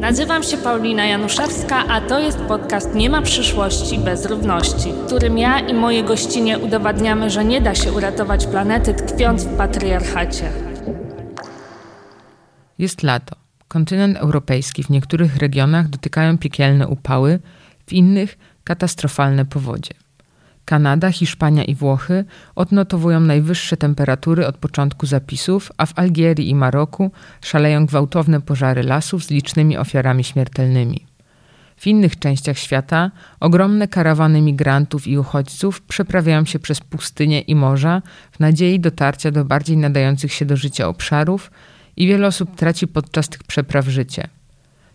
Nazywam się Paulina Januszewska, a to jest podcast Nie ma przyszłości bez równości, w którym ja i moje gościnie udowadniamy, że nie da się uratować planety tkwiąc w patriarchacie. Jest lato. Kontynent europejski w niektórych regionach dotykają piekielne upały, w innych katastrofalne powodzie. Kanada, Hiszpania i Włochy odnotowują najwyższe temperatury od początku zapisów, a w Algierii i Maroku szaleją gwałtowne pożary lasów z licznymi ofiarami śmiertelnymi. W innych częściach świata ogromne karawany migrantów i uchodźców przeprawiają się przez pustynie i morza w nadziei dotarcia do bardziej nadających się do życia obszarów i wiele osób traci podczas tych przepraw życie.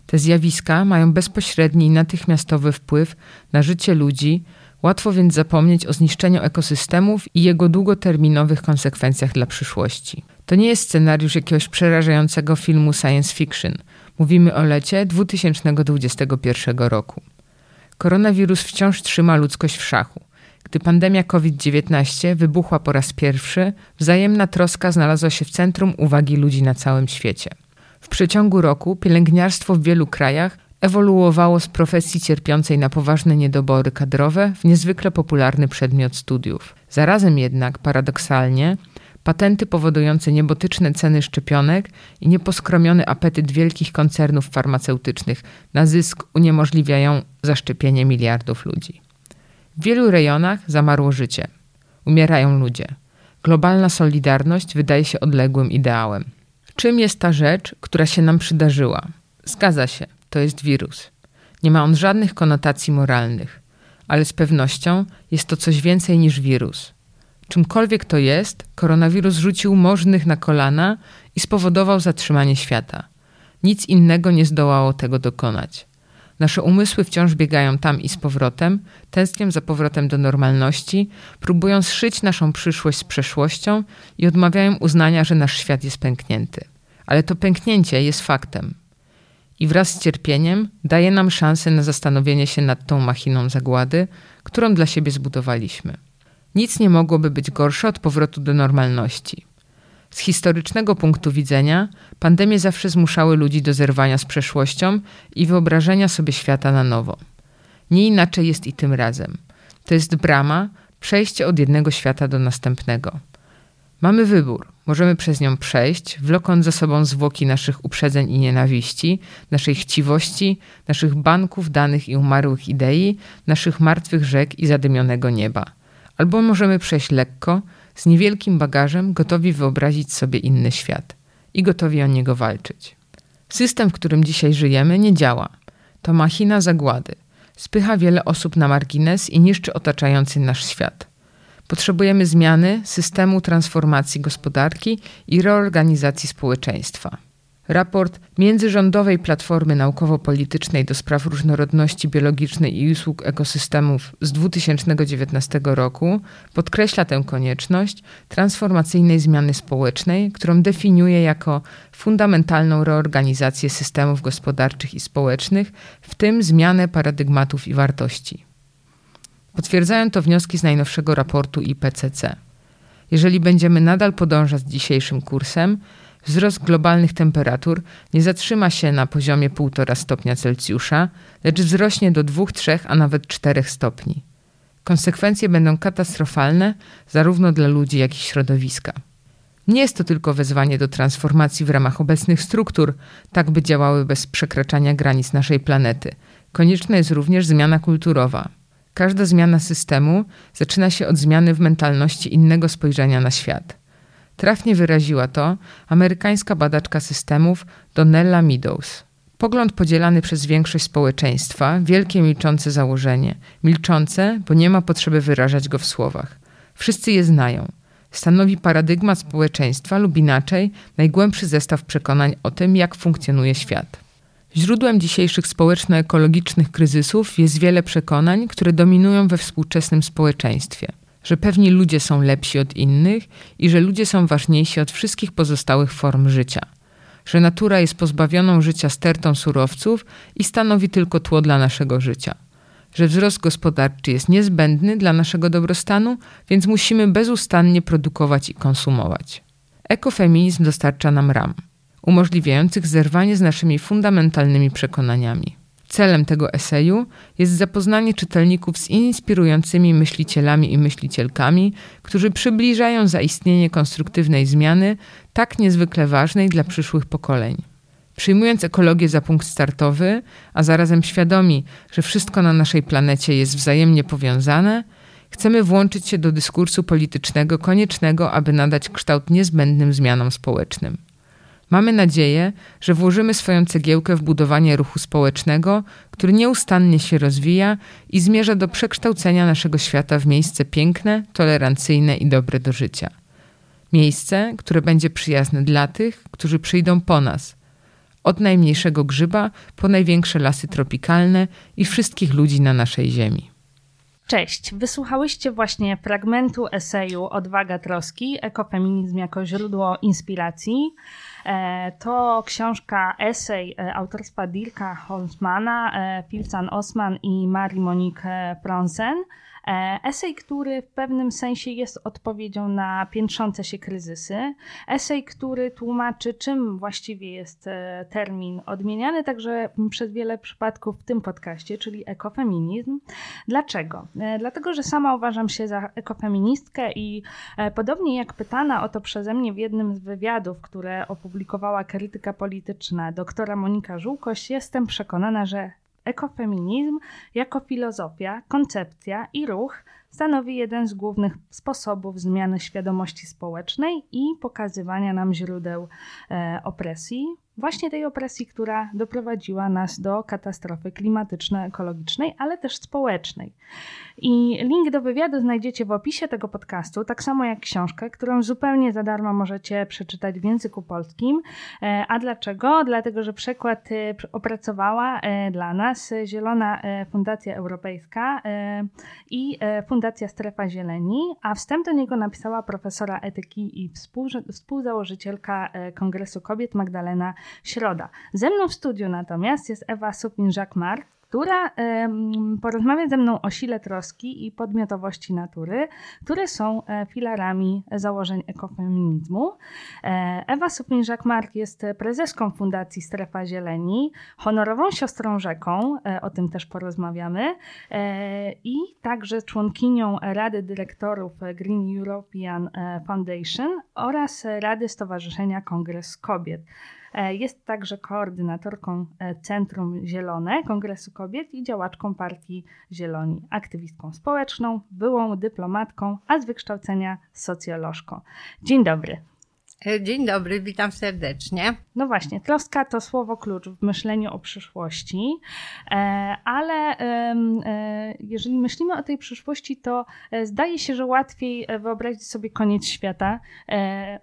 Te zjawiska mają bezpośredni i natychmiastowy wpływ na życie ludzi, Łatwo więc zapomnieć o zniszczeniu ekosystemów i jego długoterminowych konsekwencjach dla przyszłości. To nie jest scenariusz jakiegoś przerażającego filmu science fiction. Mówimy o lecie 2021 roku. Koronawirus wciąż trzyma ludzkość w szachu. Gdy pandemia COVID-19 wybuchła po raz pierwszy, wzajemna troska znalazła się w centrum uwagi ludzi na całym świecie. W przeciągu roku pielęgniarstwo w wielu krajach ewoluowało z profesji cierpiącej na poważne niedobory kadrowe w niezwykle popularny przedmiot studiów. Zarazem jednak, paradoksalnie, patenty powodujące niebotyczne ceny szczepionek i nieposkromiony apetyt wielkich koncernów farmaceutycznych na zysk uniemożliwiają zaszczepienie miliardów ludzi. W wielu rejonach zamarło życie. Umierają ludzie. Globalna solidarność wydaje się odległym ideałem. Czym jest ta rzecz, która się nam przydarzyła? Zgadza się to jest wirus. Nie ma on żadnych konotacji moralnych, ale z pewnością jest to coś więcej niż wirus. Czymkolwiek to jest, koronawirus rzucił możnych na kolana i spowodował zatrzymanie świata. Nic innego nie zdołało tego dokonać. Nasze umysły wciąż biegają tam i z powrotem, tęsknią za powrotem do normalności, próbują zszyć naszą przyszłość z przeszłością i odmawiają uznania, że nasz świat jest pęknięty. Ale to pęknięcie jest faktem i wraz z cierpieniem daje nam szansę na zastanowienie się nad tą machiną zagłady, którą dla siebie zbudowaliśmy. Nic nie mogłoby być gorsze od powrotu do normalności. Z historycznego punktu widzenia, pandemie zawsze zmuszały ludzi do zerwania z przeszłością i wyobrażenia sobie świata na nowo. Nie inaczej jest i tym razem. To jest brama, przejście od jednego świata do następnego. Mamy wybór. Możemy przez nią przejść, wlokąc za sobą zwłoki naszych uprzedzeń i nienawiści, naszej chciwości, naszych banków danych i umarłych idei, naszych martwych rzek i zadymionego nieba. Albo możemy przejść lekko, z niewielkim bagażem, gotowi wyobrazić sobie inny świat i gotowi o niego walczyć. System, w którym dzisiaj żyjemy, nie działa. To machina zagłady. Spycha wiele osób na margines i niszczy otaczający nasz świat. Potrzebujemy zmiany systemu transformacji gospodarki i reorganizacji społeczeństwa. Raport Międzyrządowej Platformy Naukowo-Politycznej do spraw różnorodności biologicznej i usług ekosystemów z 2019 roku podkreśla tę konieczność transformacyjnej zmiany społecznej, którą definiuje jako fundamentalną reorganizację systemów gospodarczych i społecznych, w tym zmianę paradygmatów i wartości. Potwierdzają to wnioski z najnowszego raportu IPCC. Jeżeli będziemy nadal podążać dzisiejszym kursem, wzrost globalnych temperatur nie zatrzyma się na poziomie 1,5 stopnia Celsjusza, lecz wzrośnie do 2, 3, a nawet 4 stopni. Konsekwencje będą katastrofalne zarówno dla ludzi, jak i środowiska. Nie jest to tylko wezwanie do transformacji w ramach obecnych struktur, tak by działały bez przekraczania granic naszej planety. Konieczna jest również zmiana kulturowa. Każda zmiana systemu zaczyna się od zmiany w mentalności innego spojrzenia na świat. Trafnie wyraziła to amerykańska badaczka systemów Donella Meadows. Pogląd podzielany przez większość społeczeństwa, wielkie milczące założenie. Milczące, bo nie ma potrzeby wyrażać go w słowach. Wszyscy je znają. Stanowi paradygmat społeczeństwa lub inaczej najgłębszy zestaw przekonań o tym, jak funkcjonuje świat. Źródłem dzisiejszych społeczno-ekologicznych kryzysów jest wiele przekonań, które dominują we współczesnym społeczeństwie. Że pewni ludzie są lepsi od innych i że ludzie są ważniejsi od wszystkich pozostałych form życia. Że natura jest pozbawioną życia stertą surowców i stanowi tylko tło dla naszego życia. Że wzrost gospodarczy jest niezbędny dla naszego dobrostanu, więc musimy bezustannie produkować i konsumować. Ekofeminizm dostarcza nam ram umożliwiających zerwanie z naszymi fundamentalnymi przekonaniami. Celem tego eseju jest zapoznanie czytelników z inspirującymi myślicielami i myślicielkami, którzy przybliżają zaistnienie konstruktywnej zmiany, tak niezwykle ważnej dla przyszłych pokoleń. Przyjmując ekologię za punkt startowy, a zarazem świadomi, że wszystko na naszej planecie jest wzajemnie powiązane, chcemy włączyć się do dyskursu politycznego koniecznego, aby nadać kształt niezbędnym zmianom społecznym. Mamy nadzieję, że włożymy swoją cegiełkę w budowanie ruchu społecznego, który nieustannie się rozwija i zmierza do przekształcenia naszego świata w miejsce piękne, tolerancyjne i dobre do życia. Miejsce, które będzie przyjazne dla tych, którzy przyjdą po nas, od najmniejszego grzyba po największe lasy tropikalne i wszystkich ludzi na naszej ziemi. Cześć, wysłuchałyście właśnie fragmentu eseju Odwaga Troski, ekofeminizm jako źródło inspiracji. E, to książka, esej e, autorstwa Dirka Holzmana, e, Pilcan Osman i Marie Monique Pronsen. E, esej, który w pewnym sensie jest odpowiedzią na piętrzące się kryzysy. Esej, który tłumaczy, czym właściwie jest e, termin odmieniany także przez wiele przypadków w tym podcaście, czyli ekofeminizm. Dlaczego? E, dlatego, że sama uważam się za ekofeministkę i podobnie jak pytana o to przeze mnie w jednym z wywiadów, które opublikowała krytyka polityczna doktora Monika Żółkoś, jestem przekonana, że Ekofeminizm jako filozofia, koncepcja i ruch stanowi jeden z głównych sposobów zmiany świadomości społecznej i pokazywania nam źródeł e, opresji, właśnie tej opresji, która doprowadziła nas do katastrofy klimatyczno-ekologicznej, ale też społecznej. I link do wywiadu znajdziecie w opisie tego podcastu, tak samo jak książkę, którą zupełnie za darmo możecie przeczytać w języku polskim. E, a dlaczego? Dlatego, że przekład e, opracowała e, dla nas Zielona Fundacja Europejska i Fundacja Strefa Zieleni, a wstęp do niego napisała profesora etyki i współzałożycielka Kongresu Kobiet Magdalena Środa. Ze mną w studiu natomiast jest Ewa Supin-Jacques-Marc, która porozmawia ze mną o sile troski i podmiotowości natury, które są e, filarami założeń ekofeminizmu. E, Ewa Supin-Jacques-Marc jest prezeską Fundacji Strefa Zieleni, honorową siostrą rzeką, e, o tym też porozmawiamy, i także członkinią Rady Dyrektorów Green European Foundation oraz Rady Stowarzyszenia Kongres Kobiet. E, jest także koordynatorką e, Centrum Zielone Kongresu Kobiet i działaczką Partii Zieloni, aktywistką społeczną, byłą dyplomatką, a z wykształcenia socjolożką. Dzień dobry. E, dzień dobry, witam serdecznie. No właśnie, troska to słowo klucz w myśleniu o przyszłości, e, ale e, jeżeli myślimy o tej przyszłości, to zdaje się, że łatwiej wyobrazić sobie koniec świata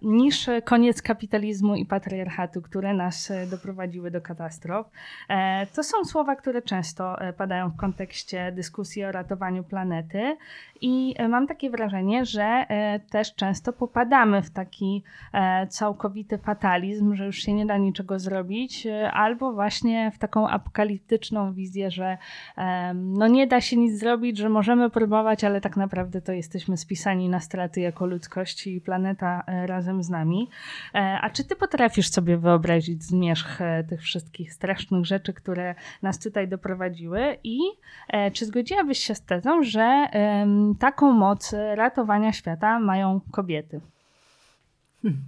niż koniec kapitalizmu i patriarchatu, które nas doprowadziły do katastrof. To są słowa, które często padają w kontekście dyskusji o ratowaniu planety i mam takie wrażenie, że też często popadamy w taki całkowity fatalizm, że już się nie da niczego zrobić, e, albo właśnie w taką apokaliptyczną wizję, że no nie da się nic zrobić, że możemy próbować, ale tak naprawdę to jesteśmy spisani na straty jako ludzkość i planeta e, razem z nami. E, a czy ty potrafisz sobie wyobrazić zmierzch tych wszystkich strasznych rzeczy, które nas tutaj doprowadziły i czy zgodziłabyś się z tezą, że taką moc ratowania świata mają kobiety? Hmm.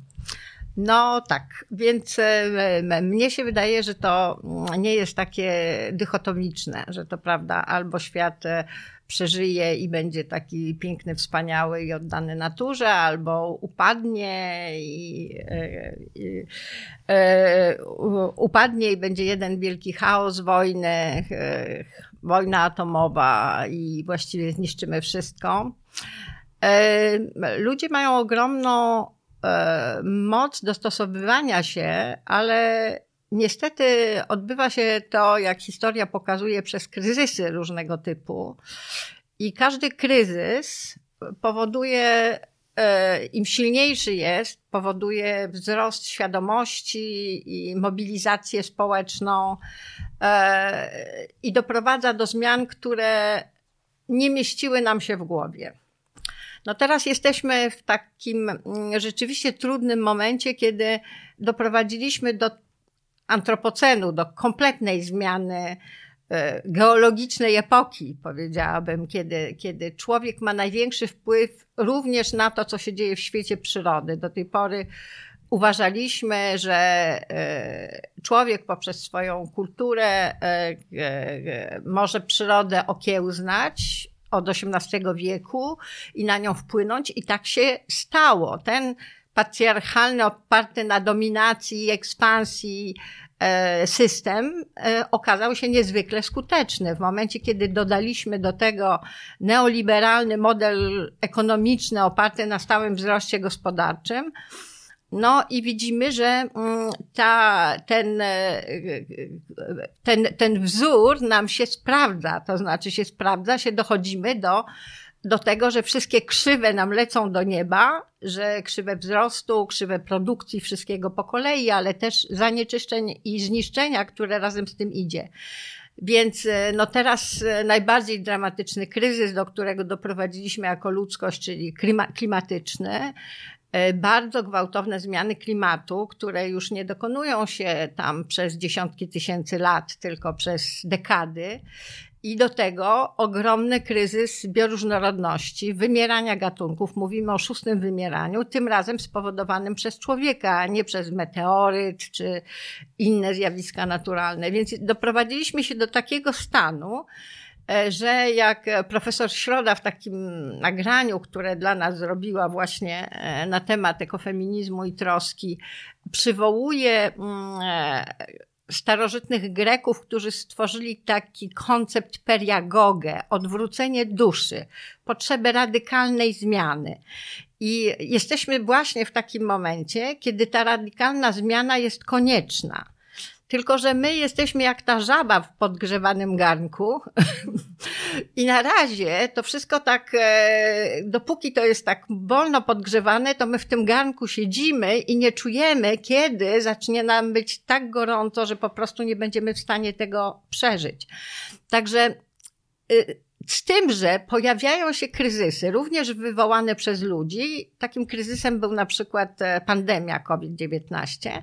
No tak, więc e, mnie się wydaje, że to nie jest takie dychotomiczne, że to prawda, albo świat e, przeżyje i będzie taki piękny, wspaniały i oddany naturze, albo upadnie i, e, i, i upadnie i będzie jeden wielki chaos, wojny, wojna atomowa i właściwie zniszczymy wszystko. Ludzie mają ogromną moc dostosowywania się, ale niestety odbywa się to, jak historia pokazuje, przez kryzysy różnego typu. I każdy kryzys powoduje, e, im silniejszy jest, powoduje wzrost świadomości i mobilizację społeczną e, i doprowadza do zmian, które nie mieściły nam się w głowie. No teraz jesteśmy w takim mm, rzeczywiście trudnym momencie, kiedy doprowadziliśmy do antropocenu, do kompletnej zmiany e, geologicznej epoki, powiedziałabym, kiedy, kiedy człowiek ma największy wpływ również na to, co się dzieje w świecie przyrody. Do tej pory uważaliśmy, że e, człowiek poprzez swoją kulturę e, może przyrodę okiełznać od XVIII wieku i na nią wpłynąć, i tak się stało. Ten patriarchalny, oparty na dominacji i ekspansji e, system e, okazał się niezwykle skuteczny. W momencie, kiedy dodaliśmy do tego neoliberalny model ekonomiczny oparty na stałym wzroście gospodarczym, no i widzimy, że mm, ta, ten, e, ten, ten wzór nam się sprawdza, to znaczy się sprawdza, się dochodzimy do do tego, że wszystkie krzywe nam lecą do nieba, że krzywe wzrostu, krzywe produkcji, wszystkiego po kolei, ale też zanieczyszczeń i zniszczenia, które razem z tym idzie. Więc e, no teraz e, najbardziej dramatyczny kryzys, do którego doprowadziliśmy jako ludzkość, czyli klimatyczny, bardzo gwałtowne zmiany klimatu, które już nie dokonują się tam przez dziesiątki tysięcy lat, tylko przez dekady. I do tego ogromny kryzys bioróżnorodności, wymierania gatunków. Mówimy o szóstym wymieraniu, tym razem spowodowanym przez człowieka, a nie przez meteoryt czy inne zjawiska naturalne. Więc doprowadziliśmy się do takiego stanu, e, że jak profesor Środa w takim nagraniu, które dla nas zrobiła właśnie e, na temat ekofeminizmu i troski, przywołuje mm, e, starożytnych Greków, którzy stworzyli taki koncept periagogę, odwrócenie duszy, potrzebę radykalnej zmiany. I jesteśmy właśnie w takim momencie, kiedy ta radykalna zmiana jest konieczna. Tylko, że my jesteśmy jak ta żaba w podgrzewanym garnku. I na razie to wszystko tak, e, dopóki to jest tak wolno podgrzewane, to my w tym garnku siedzimy i nie czujemy, kiedy zacznie nam być tak gorąco, że po prostu nie będziemy w stanie tego przeżyć. Także y, z tym, że pojawiają się kryzysy, również wywołane przez ludzi. Takim kryzysem był na przykład e, pandemia COVID-19,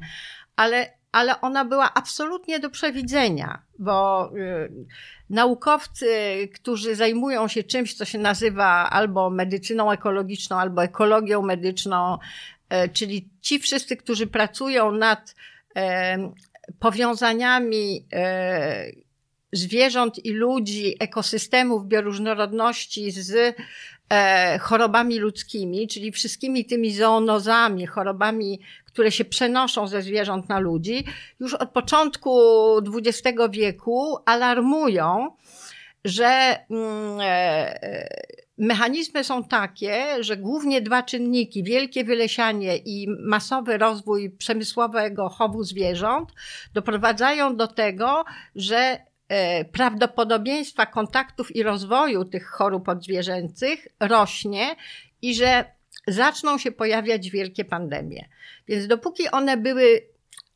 ale ale ona była absolutnie do przewidzenia, bo y, naukowcy, którzy zajmują się czymś, co się nazywa albo medycyną ekologiczną, albo ekologią medyczną, y, czyli ci wszyscy, którzy pracują nad y, powiązaniami zwierząt i ludzi, ekosystemów, bioróżnorodności z e, chorobami ludzkimi, czyli wszystkimi tymi zoonozami, chorobami, które się przenoszą ze zwierząt na ludzi, już od początku XX wieku alarmują, że mm, e, mechanizmy są takie, że głównie dwa czynniki, wielkie wylesianie i masowy rozwój przemysłowego chowu zwierząt, doprowadzają do tego, że e, prawdopodobieństwa kontaktów i rozwoju tych chorób odzwierzęcych rośnie i że zaczną się pojawiać wielkie pandemie. Więc dopóki one były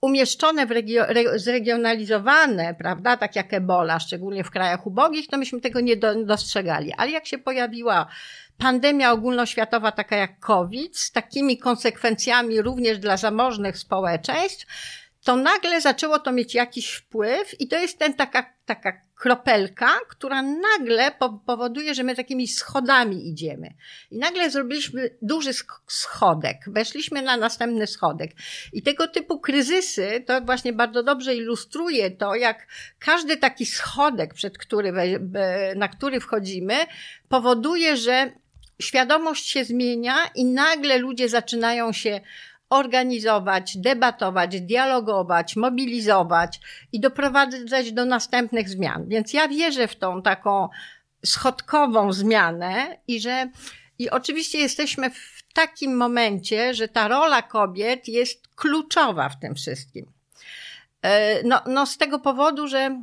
umieszczone, w regio, re, zregionalizowane, prawda, tak jak ebola, szczególnie w krajach ubogich, to myśmy tego nie do, dostrzegali. Ale jak się pojawiła pandemia ogólnoświatowa, taka jak COVID, z takimi konsekwencjami również dla zamożnych społeczeństw, to nagle zaczęło to mieć jakiś wpływ i to jest ten taka, taka kropelka, która nagle powoduje, że my takimi schodami idziemy. I nagle zrobiliśmy duży schodek, weszliśmy na następny schodek. I tego typu kryzysy to właśnie bardzo dobrze ilustruje to, jak każdy taki schodek, przed który, na który wchodzimy, powoduje, że świadomość się zmienia i nagle ludzie zaczynają się organizować, debatować, dialogować, mobilizować i doprowadzać do następnych zmian. Więc ja wierzę w tą taką schodkową zmianę i że i oczywiście jesteśmy w takim momencie, że ta rola kobiet jest kluczowa w tym wszystkim. E, no, no z tego powodu, że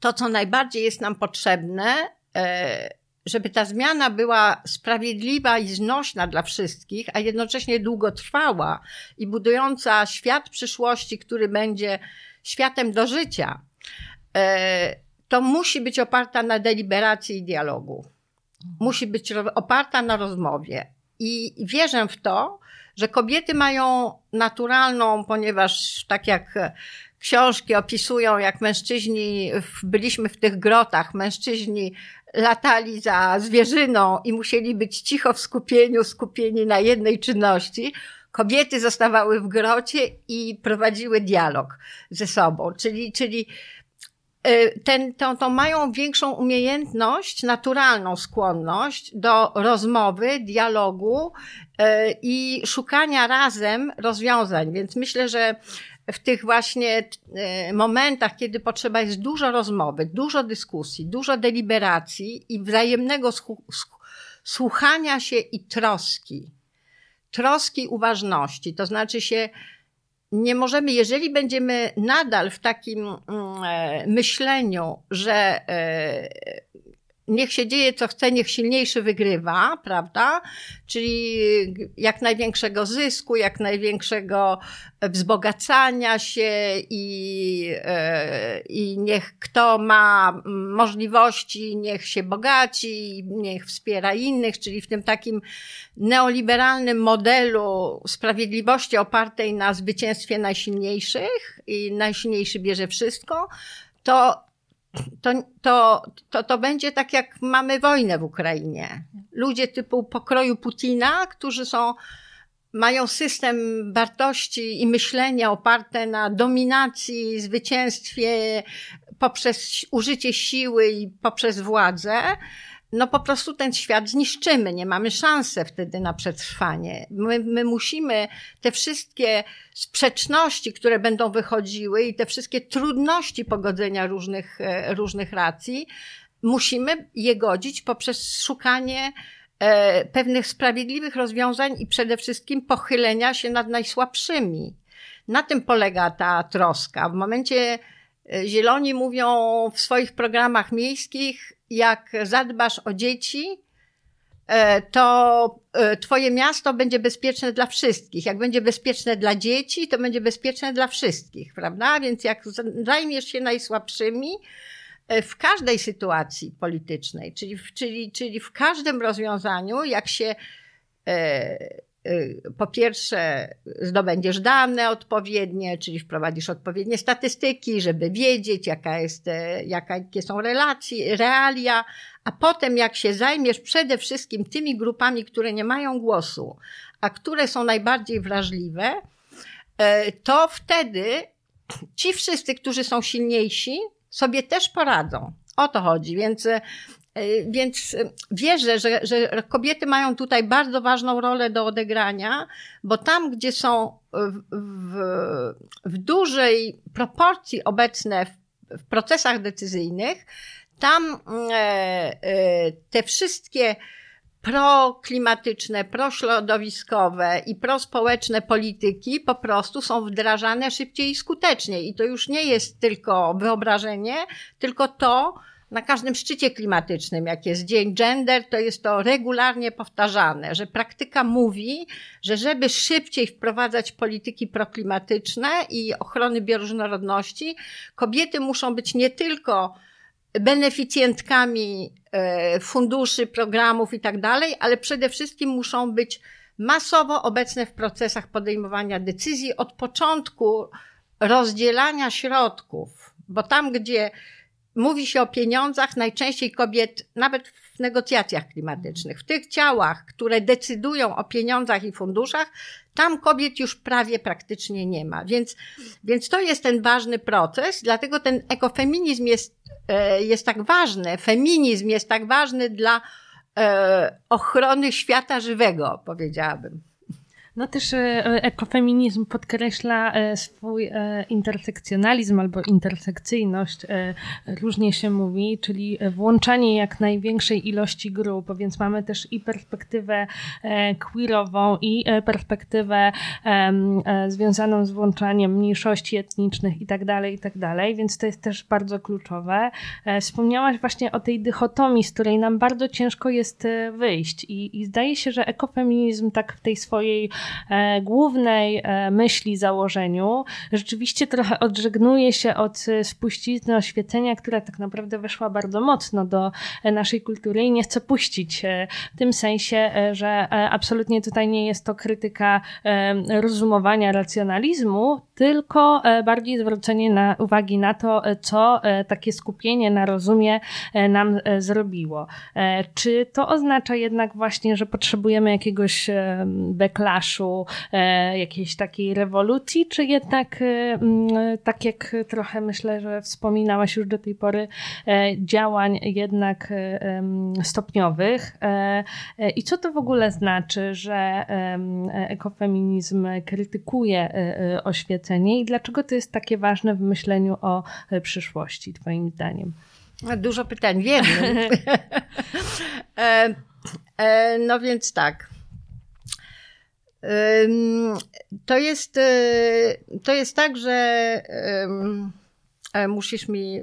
to, co najbardziej jest nam potrzebne, e, żeby ta zmiana była sprawiedliwa i znośna dla wszystkich, a jednocześnie długotrwała i budująca świat przyszłości, który będzie światem do życia, e, to musi być oparta na deliberacji i dialogu. musi być oparta na rozmowie. I wierzę w to, że kobiety mają naturalną, ponieważ tak jak książki opisują, jak mężczyźni, byliśmy w tych grotach, mężczyźni latali za zwierzyną i musieli być cicho w skupieniu, skupieni na jednej czynności. Kobiety zostawały w grocie i prowadziły dialog ze sobą, czyli, czyli e, ten, to, to mają większą umiejętność, naturalną skłonność do rozmowy, dialogu e, i szukania razem rozwiązań. Więc myślę, że w tych właśnie e, momentach, kiedy potrzeba jest dużo rozmowy, dużo dyskusji, dużo deliberacji i wzajemnego słuchania się i troski, troski uważności, to znaczy się nie możemy, jeżeli będziemy nadal w takim mm, e, myśleniu, że e, niech się dzieje co chce, niech silniejszy wygrywa, prawda? Czyli jak największego zysku, jak największego wzbogacania się i, e, i niech kto ma możliwości, niech się bogaci, niech wspiera innych, czyli w tym takim neoliberalnym modelu sprawiedliwości opartej na zwycięstwie najsilniejszych i najsilniejszy bierze wszystko, to to, to, to, to będzie tak, jak mamy wojnę w Ukrainie. Ludzie typu pokroju Putina, którzy są, mają system wartości i myślenia oparte na dominacji, zwycięstwie poprzez użycie siły i poprzez władzę, no po prostu ten świat zniszczymy, nie mamy szansy wtedy na przetrwanie. My, my musimy te wszystkie sprzeczności, które będą wychodziły i te wszystkie trudności pogodzenia różnych, e, różnych racji, musimy je godzić poprzez szukanie e, pewnych sprawiedliwych rozwiązań i przede wszystkim pochylenia się nad najsłabszymi. Na tym polega ta troska. W momencie Zieloni mówią w swoich programach miejskich, jak zadbasz o dzieci, e, to e, Twoje miasto będzie bezpieczne dla wszystkich. Jak będzie bezpieczne dla dzieci, to będzie bezpieczne dla wszystkich, prawda? Więc jak zajmiesz się najsłabszymi, w każdej sytuacji politycznej, czyli, czyli, czyli w każdym rozwiązaniu, jak się Y, po pierwsze zdobędziesz dane odpowiednie, czyli wprowadzisz odpowiednie statystyki, żeby wiedzieć, jaka jest, e, jakie są relacje, realia, a potem jak się zajmiesz przede wszystkim tymi grupami, które nie mają głosu, a które są najbardziej wrażliwe, e, to wtedy ci wszyscy, którzy są silniejsi, sobie też poradzą. O to chodzi. Więc E, więc wierzę, że, że kobiety mają tutaj bardzo ważną rolę do odegrania, bo tam, gdzie są w, w, w dużej proporcji obecne w, w procesach decyzyjnych, tam e, e, te wszystkie proklimatyczne, prośrodowiskowe i prospołeczne polityki po prostu są wdrażane szybciej i skuteczniej. I to już nie jest tylko wyobrażenie, tylko to, na każdym szczycie klimatycznym, jak jest Dzień Gender, to jest to regularnie powtarzane, że praktyka mówi, że żeby szybciej wprowadzać polityki proklimatyczne i ochrony bioróżnorodności, kobiety muszą być nie tylko beneficjentkami e, funduszy, programów i tak dalej, ale przede wszystkim muszą być masowo obecne w procesach podejmowania decyzji od początku rozdzielania środków, bo tam, gdzie mówi się o pieniądzach najczęściej kobiet, nawet w negocjacjach klimatycznych, w tych ciałach, które decydują o pieniądzach i funduszach, tam kobiet już prawie praktycznie nie ma. Więc, więc to jest ten ważny proces, dlatego ten ekofeminizm jest, e, jest tak ważny, feminizm jest tak ważny dla e, ochrony świata żywego, powiedziałabym. No też e, ekofeminizm podkreśla e, swój e, intersekcjonalizm albo intersekcyjność, różnie się mówi, czyli włączanie jak największej ilości grup, więc mamy też i perspektywę queerową, i perspektywę związaną z włączaniem mniejszości etnicznych i tak dalej, i tak więc to jest też bardzo kluczowe. Wspomniałaś właśnie o tej dychotomii, z której nam bardzo ciężko jest wyjść i, i zdaje się, że ekofeminizm tak w tej swojej e, głównej e, myśli, założeniu, rzeczywiście trochę odżegnuje się od spuścizny oświecenia, która tak naprawdę weszła bardzo mocno do naszej kultury i nie chce puścić w tym sensie, że absolutnie tutaj nie jest to krytyka rozumowania racjonalizmu, tylko bardziej zwrócenie na, uwagi na to, co takie skupienie na rozumie nam zrobiło. Czy to oznacza jednak właśnie, że potrzebujemy jakiegoś backlashu, e, jakiejś takiej rewolucji, czy jednak e, tak jak trochę myślę, że wspominałaś już do tej pory e, działań jednak stopniowych. I co to w ogóle znaczy, że ekofeminizm krytykuje oświecenie i dlaczego to jest takie ważne w myśleniu o przyszłości, Twoim zdaniem? Dużo pytań wiem. no więc tak. To jest, to jest tak, że e, musisz mi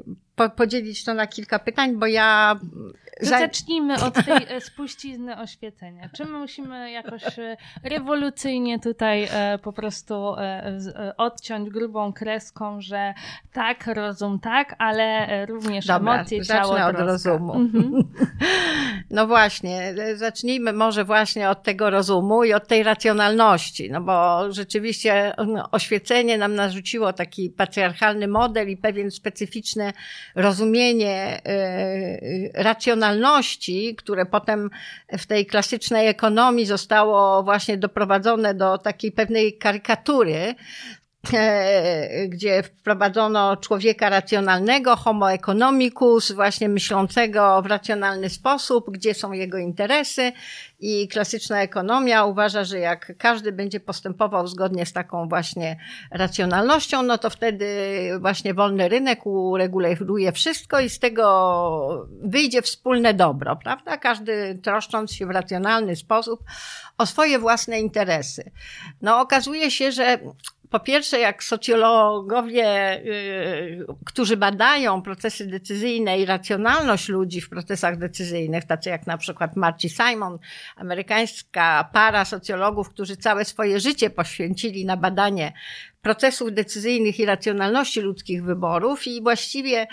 podzielić to na kilka pytań, bo ja Zacznijmy od tej e, spuścizny oświecenia. Czy my musimy jakoś e, rewolucyjnie tutaj e, po prostu odciąć grubą kreską, że tak, rozum tak, ale również Dobra, emocje, ciało, zacznę od rozumu. Mhm. No właśnie, zacznijmy może właśnie od tego rozumu i od tej racjonalności, no bo rzeczywiście no, oświecenie nam narzuciło taki patriarchalny model i pewien specyficzne rozumienie racjonalności racjonalności, które potem w tej klasycznej ekonomii zostało właśnie doprowadzone do takiej pewnej karykatury, gdzie wprowadzono człowieka racjonalnego, homo economicus, właśnie myślącego w racjonalny sposób, gdzie są jego interesy i klasyczna ekonomia uważa, że jak każdy będzie postępował zgodnie z taką właśnie racjonalnością, no to wtedy właśnie wolny rynek ureguluje wszystko i z tego wyjdzie wspólne dobro, prawda? Każdy troszcząc się w racjonalny sposób o swoje własne interesy. No okazuje się, że po pierwsze, jak socjologowie, y, którzy badają procesy decyzyjne i racjonalność ludzi w procesach decyzyjnych, tacy jak na przykład Marci Simon, amerykańska para socjologów, którzy całe swoje życie poświęcili na badanie procesów decyzyjnych i racjonalności ludzkich wyborów i właściwie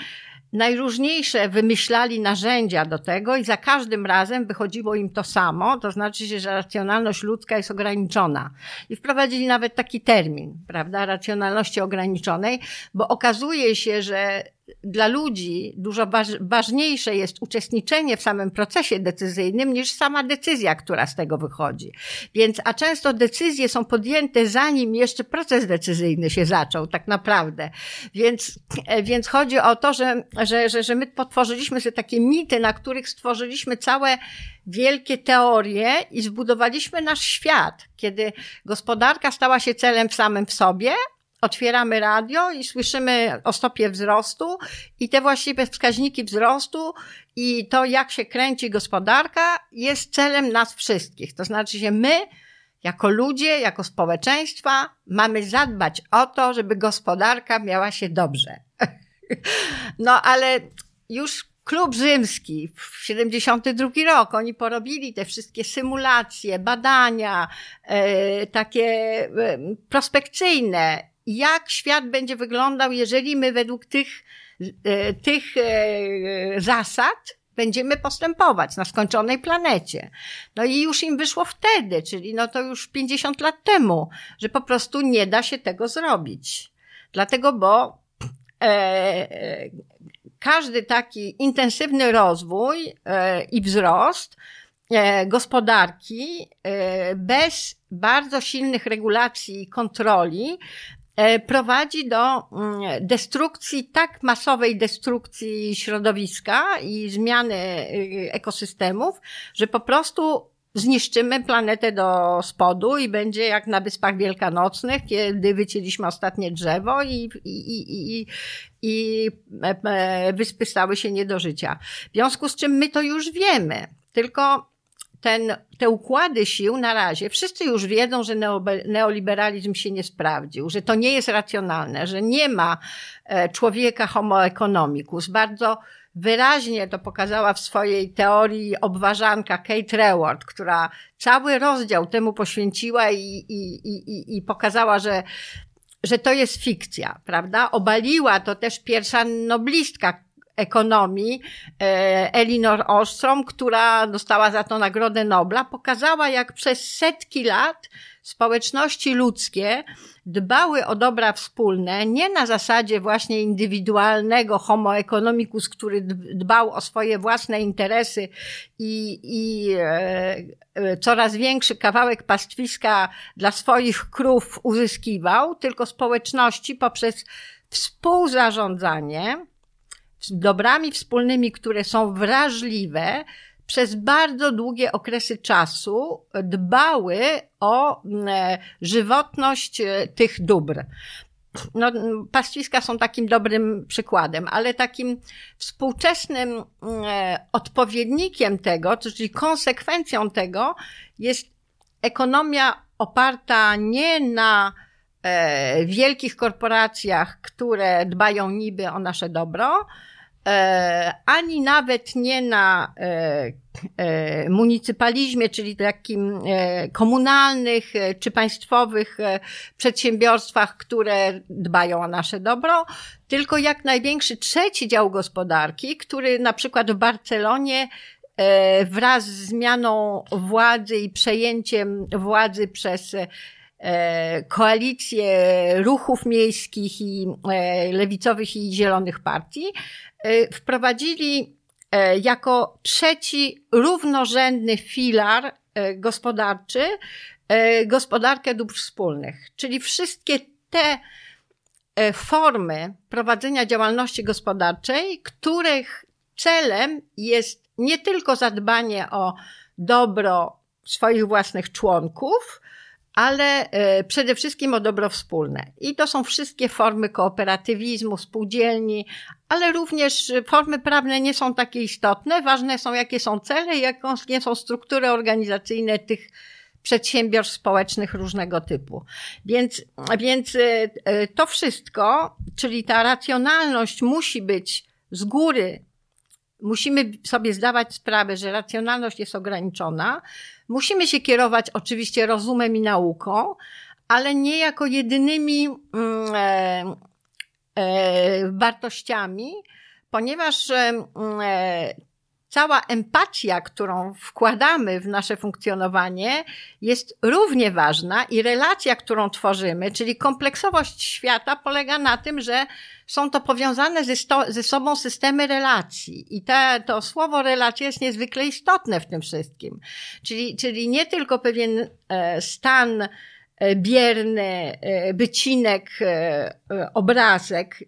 najróżniejsze wymyślali narzędzia do tego i za każdym razem wychodziło im to samo, to znaczy, że racjonalność ludzka jest ograniczona. I wprowadzili nawet taki termin, prawda, racjonalności ograniczonej, bo okazuje się, że dla ludzi dużo ważniejsze jest uczestniczenie w samym procesie decyzyjnym niż sama decyzja, która z tego wychodzi. Więc, a często decyzje są podjęte zanim jeszcze proces decyzyjny się zaczął, tak naprawdę. Więc, e, więc chodzi o to, że, że, że, że my potworzyliśmy sobie takie mity, na których stworzyliśmy całe wielkie teorie i zbudowaliśmy nasz świat, kiedy gospodarka stała się celem samym w sobie, otwieramy radio i słyszymy o stopie wzrostu i te właściwe wskaźniki wzrostu i to, jak się kręci gospodarka, jest celem nas wszystkich. To znaczy, że my, jako ludzie, jako społeczeństwa, mamy zadbać o to, żeby gospodarka miała się dobrze. No, ale już klub rzymski w 72 rok, oni porobili te wszystkie symulacje, badania, e, takie e, prospekcyjne jak świat będzie wyglądał, jeżeli my według tych, e, tych e, zasad będziemy postępować na skończonej planecie. No i już im wyszło wtedy, czyli no to już 50 lat temu, że po prostu nie da się tego zrobić. Dlatego, bo e, e każdy taki intensywny rozwój e, i wzrost e, gospodarki bez bardzo silnych regulacji i kontroli prowadzi do mm, destrukcji, tak masowej destrukcji środowiska i zmiany y, ekosystemów, że po prostu zniszczymy planetę do spodu i będzie jak na Wyspach Wielkanocnych, kiedy wycięliśmy ostatnie drzewo i, i, i, i, i e, e, wyspy stały się nie do życia. W związku z czym my to już wiemy, tylko ten, te układy sił na razie, wszyscy już wiedzą, że neoliberalizm się nie sprawdził, że to nie jest racjonalne, że nie ma e, człowieka homo economicus. Bardzo wyraźnie to pokazała w swojej teorii obważanka Kate Reward, która cały rozdział temu poświęciła i, i, i, i pokazała, że że to jest fikcja, prawda? Obaliła to też pierwsza noblistka ekonomii e, Elinor Ostrom, która dostała za to Nagrodę Nobla, pokazała, jak przez setki lat społeczności ludzkie dbały o dobra wspólne, nie na zasadzie właśnie indywidualnego homo economicus, który dbał o swoje własne interesy i, i e, e, coraz większy kawałek pastwiska dla swoich krów uzyskiwał, tylko społeczności poprzez współzarządzanie dobrami wspólnymi, które są wrażliwe, przez bardzo długie okresy czasu dbały o e, żywotność e, tych dóbr. No, pastwiska są takim dobrym przykładem, ale takim współczesnym e, odpowiednikiem tego, czyli konsekwencją tego jest ekonomia oparta nie na wielkich korporacjach, które dbają niby o nasze dobro, ani nawet nie na e, e, municypalizmie, czyli takim komunalnych czy państwowych przedsiębiorstwach, które dbają o nasze dobro, tylko jak największy trzeci dział gospodarki, który na przykład w Barcelonie wraz z zmianą władzy i przejęciem władzy przez koalicję ruchów miejskich i lewicowych i zielonych partii, E, wprowadzili e, jako trzeci równorzędny filar e, gospodarczy gospodarkę dóbr wspólnych. Czyli wszystkie te formy prowadzenia działalności gospodarczej, których celem jest nie tylko zadbanie o dobro swoich własnych członków, ale e, przede wszystkim o dobro wspólne. I to są wszystkie formy kooperatywizmu, spółdzielni, ale również formy prawne nie są takie istotne. Ważne są, jakie są cele i jakie są struktury organizacyjne tych przedsiębiorstw społecznych różnego typu. Więc, więc e, e, to wszystko, czyli ta racjonalność musi być z góry musimy sobie zdawać sprawę, że racjonalność jest ograniczona. Musimy się kierować oczywiście rozumem i nauką, ale nie jako jedynymi mm, e, e, wartościami, ponieważ e, cała empatia, którą wkładamy w nasze funkcjonowanie, jest równie ważna i relacja, którą tworzymy, czyli kompleksowość świata, polega na tym, że są to powiązane ze, ze sobą systemy relacji. I te, to słowo relacja jest niezwykle istotne w tym wszystkim. Czyli, czyli nie tylko pewien e, stan bierny e, bycinek, e, obrazek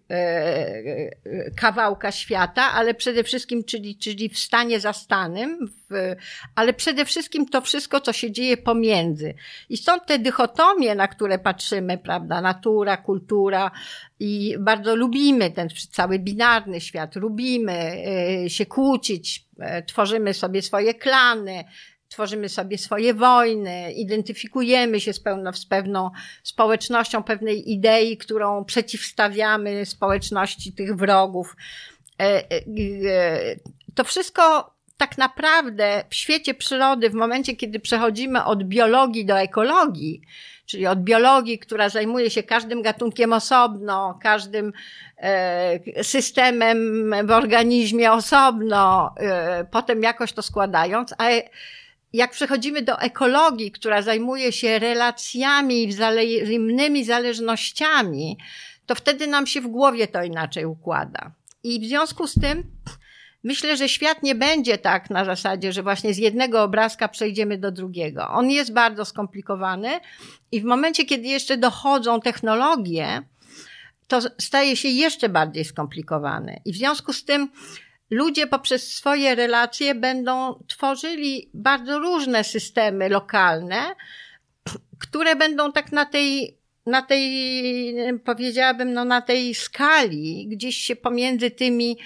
kawałka świata, ale przede wszystkim, czyli, czyli w stanie zastanym, w, ale przede wszystkim to wszystko, co się dzieje pomiędzy. I stąd te dychotomie, na które patrzymy, prawda, natura, kultura i bardzo lubimy ten cały binarny świat, lubimy się kłócić, tworzymy sobie swoje klany, tworzymy sobie swoje wojny, identyfikujemy się z, pełno, z pewną społecznością, pewnej idei, którą przeciwstawiamy społeczności tych wrogów. E, e, e, to wszystko tak naprawdę w świecie przyrody, w momencie, kiedy przechodzimy od biologii do ekologii, czyli od biologii, która zajmuje się każdym gatunkiem osobno, każdym systemem w organizmie osobno, potem jakoś to składając, a jak przechodzimy do ekologii, która zajmuje się relacjami, wzajemnymi zależnościami, to wtedy nam się w głowie to inaczej układa. I w związku z tym myślę, że świat nie będzie tak na zasadzie, że właśnie z jednego obrazka przejdziemy do drugiego. On jest bardzo skomplikowany i w momencie, kiedy jeszcze dochodzą technologie, to staje się jeszcze bardziej skomplikowany. I w związku z tym ludzie poprzez swoje relacje będą tworzyli bardzo różne systemy lokalne, które będą tak na tej, na tej, powiedziałabym, no na tej skali, gdzieś się pomiędzy tymi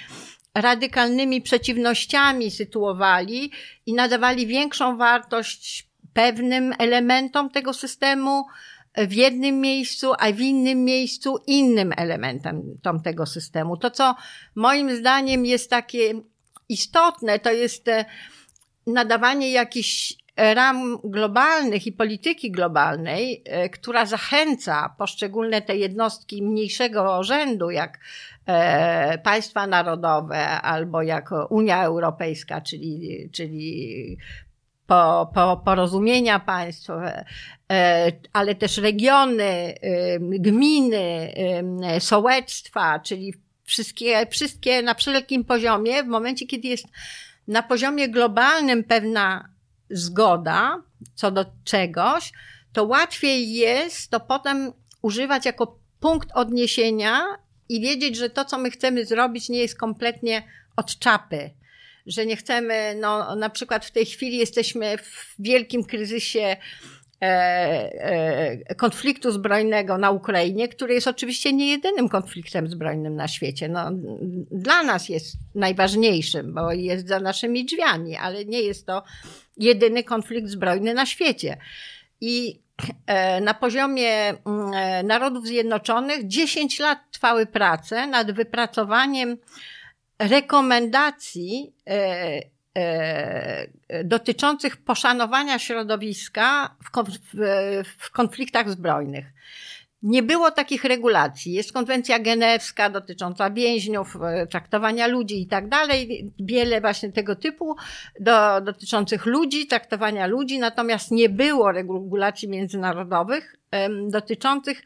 radykalnymi przeciwnościami sytuowali i nadawali większą wartość pewnym elementom tego systemu, w jednym miejscu, a w innym miejscu innym elementem tego systemu. To, co moim zdaniem jest takie istotne, to jest e, nadawanie jakichś ram globalnych i polityki globalnej, e, która zachęca poszczególne te jednostki mniejszego rzędu, jak e, państwa narodowe albo jak Unia Europejska, czyli, czyli po, po, porozumienia państw, e, ale też regiony, gminy, sołectwa, czyli wszystkie, wszystkie na wszelkim poziomie, w momencie, kiedy jest na poziomie globalnym pewna zgoda co do czegoś, to łatwiej jest to potem używać jako punkt odniesienia i wiedzieć, że to, co my chcemy zrobić, nie jest kompletnie od czapy. Że nie chcemy, no, na przykład w tej chwili jesteśmy w wielkim kryzysie E, e, konfliktu zbrojnego na Ukrainie, który jest oczywiście nie jedynym konfliktem zbrojnym na świecie. No, dla nas jest najważniejszym, bo jest za naszymi drzwiami, ale nie jest to jedyny konflikt zbrojny na świecie. I e, na poziomie mm, Narodów Zjednoczonych 10 lat trwały prace nad wypracowaniem rekomendacji E, dotyczących poszanowania środowiska w konfliktach zbrojnych. Nie było takich regulacji. Jest konwencja genewska dotycząca więźniów, e, traktowania ludzi i tak dalej. Wiele właśnie tego typu do, dotyczących ludzi, traktowania ludzi, natomiast nie było regulacji międzynarodowych dotyczących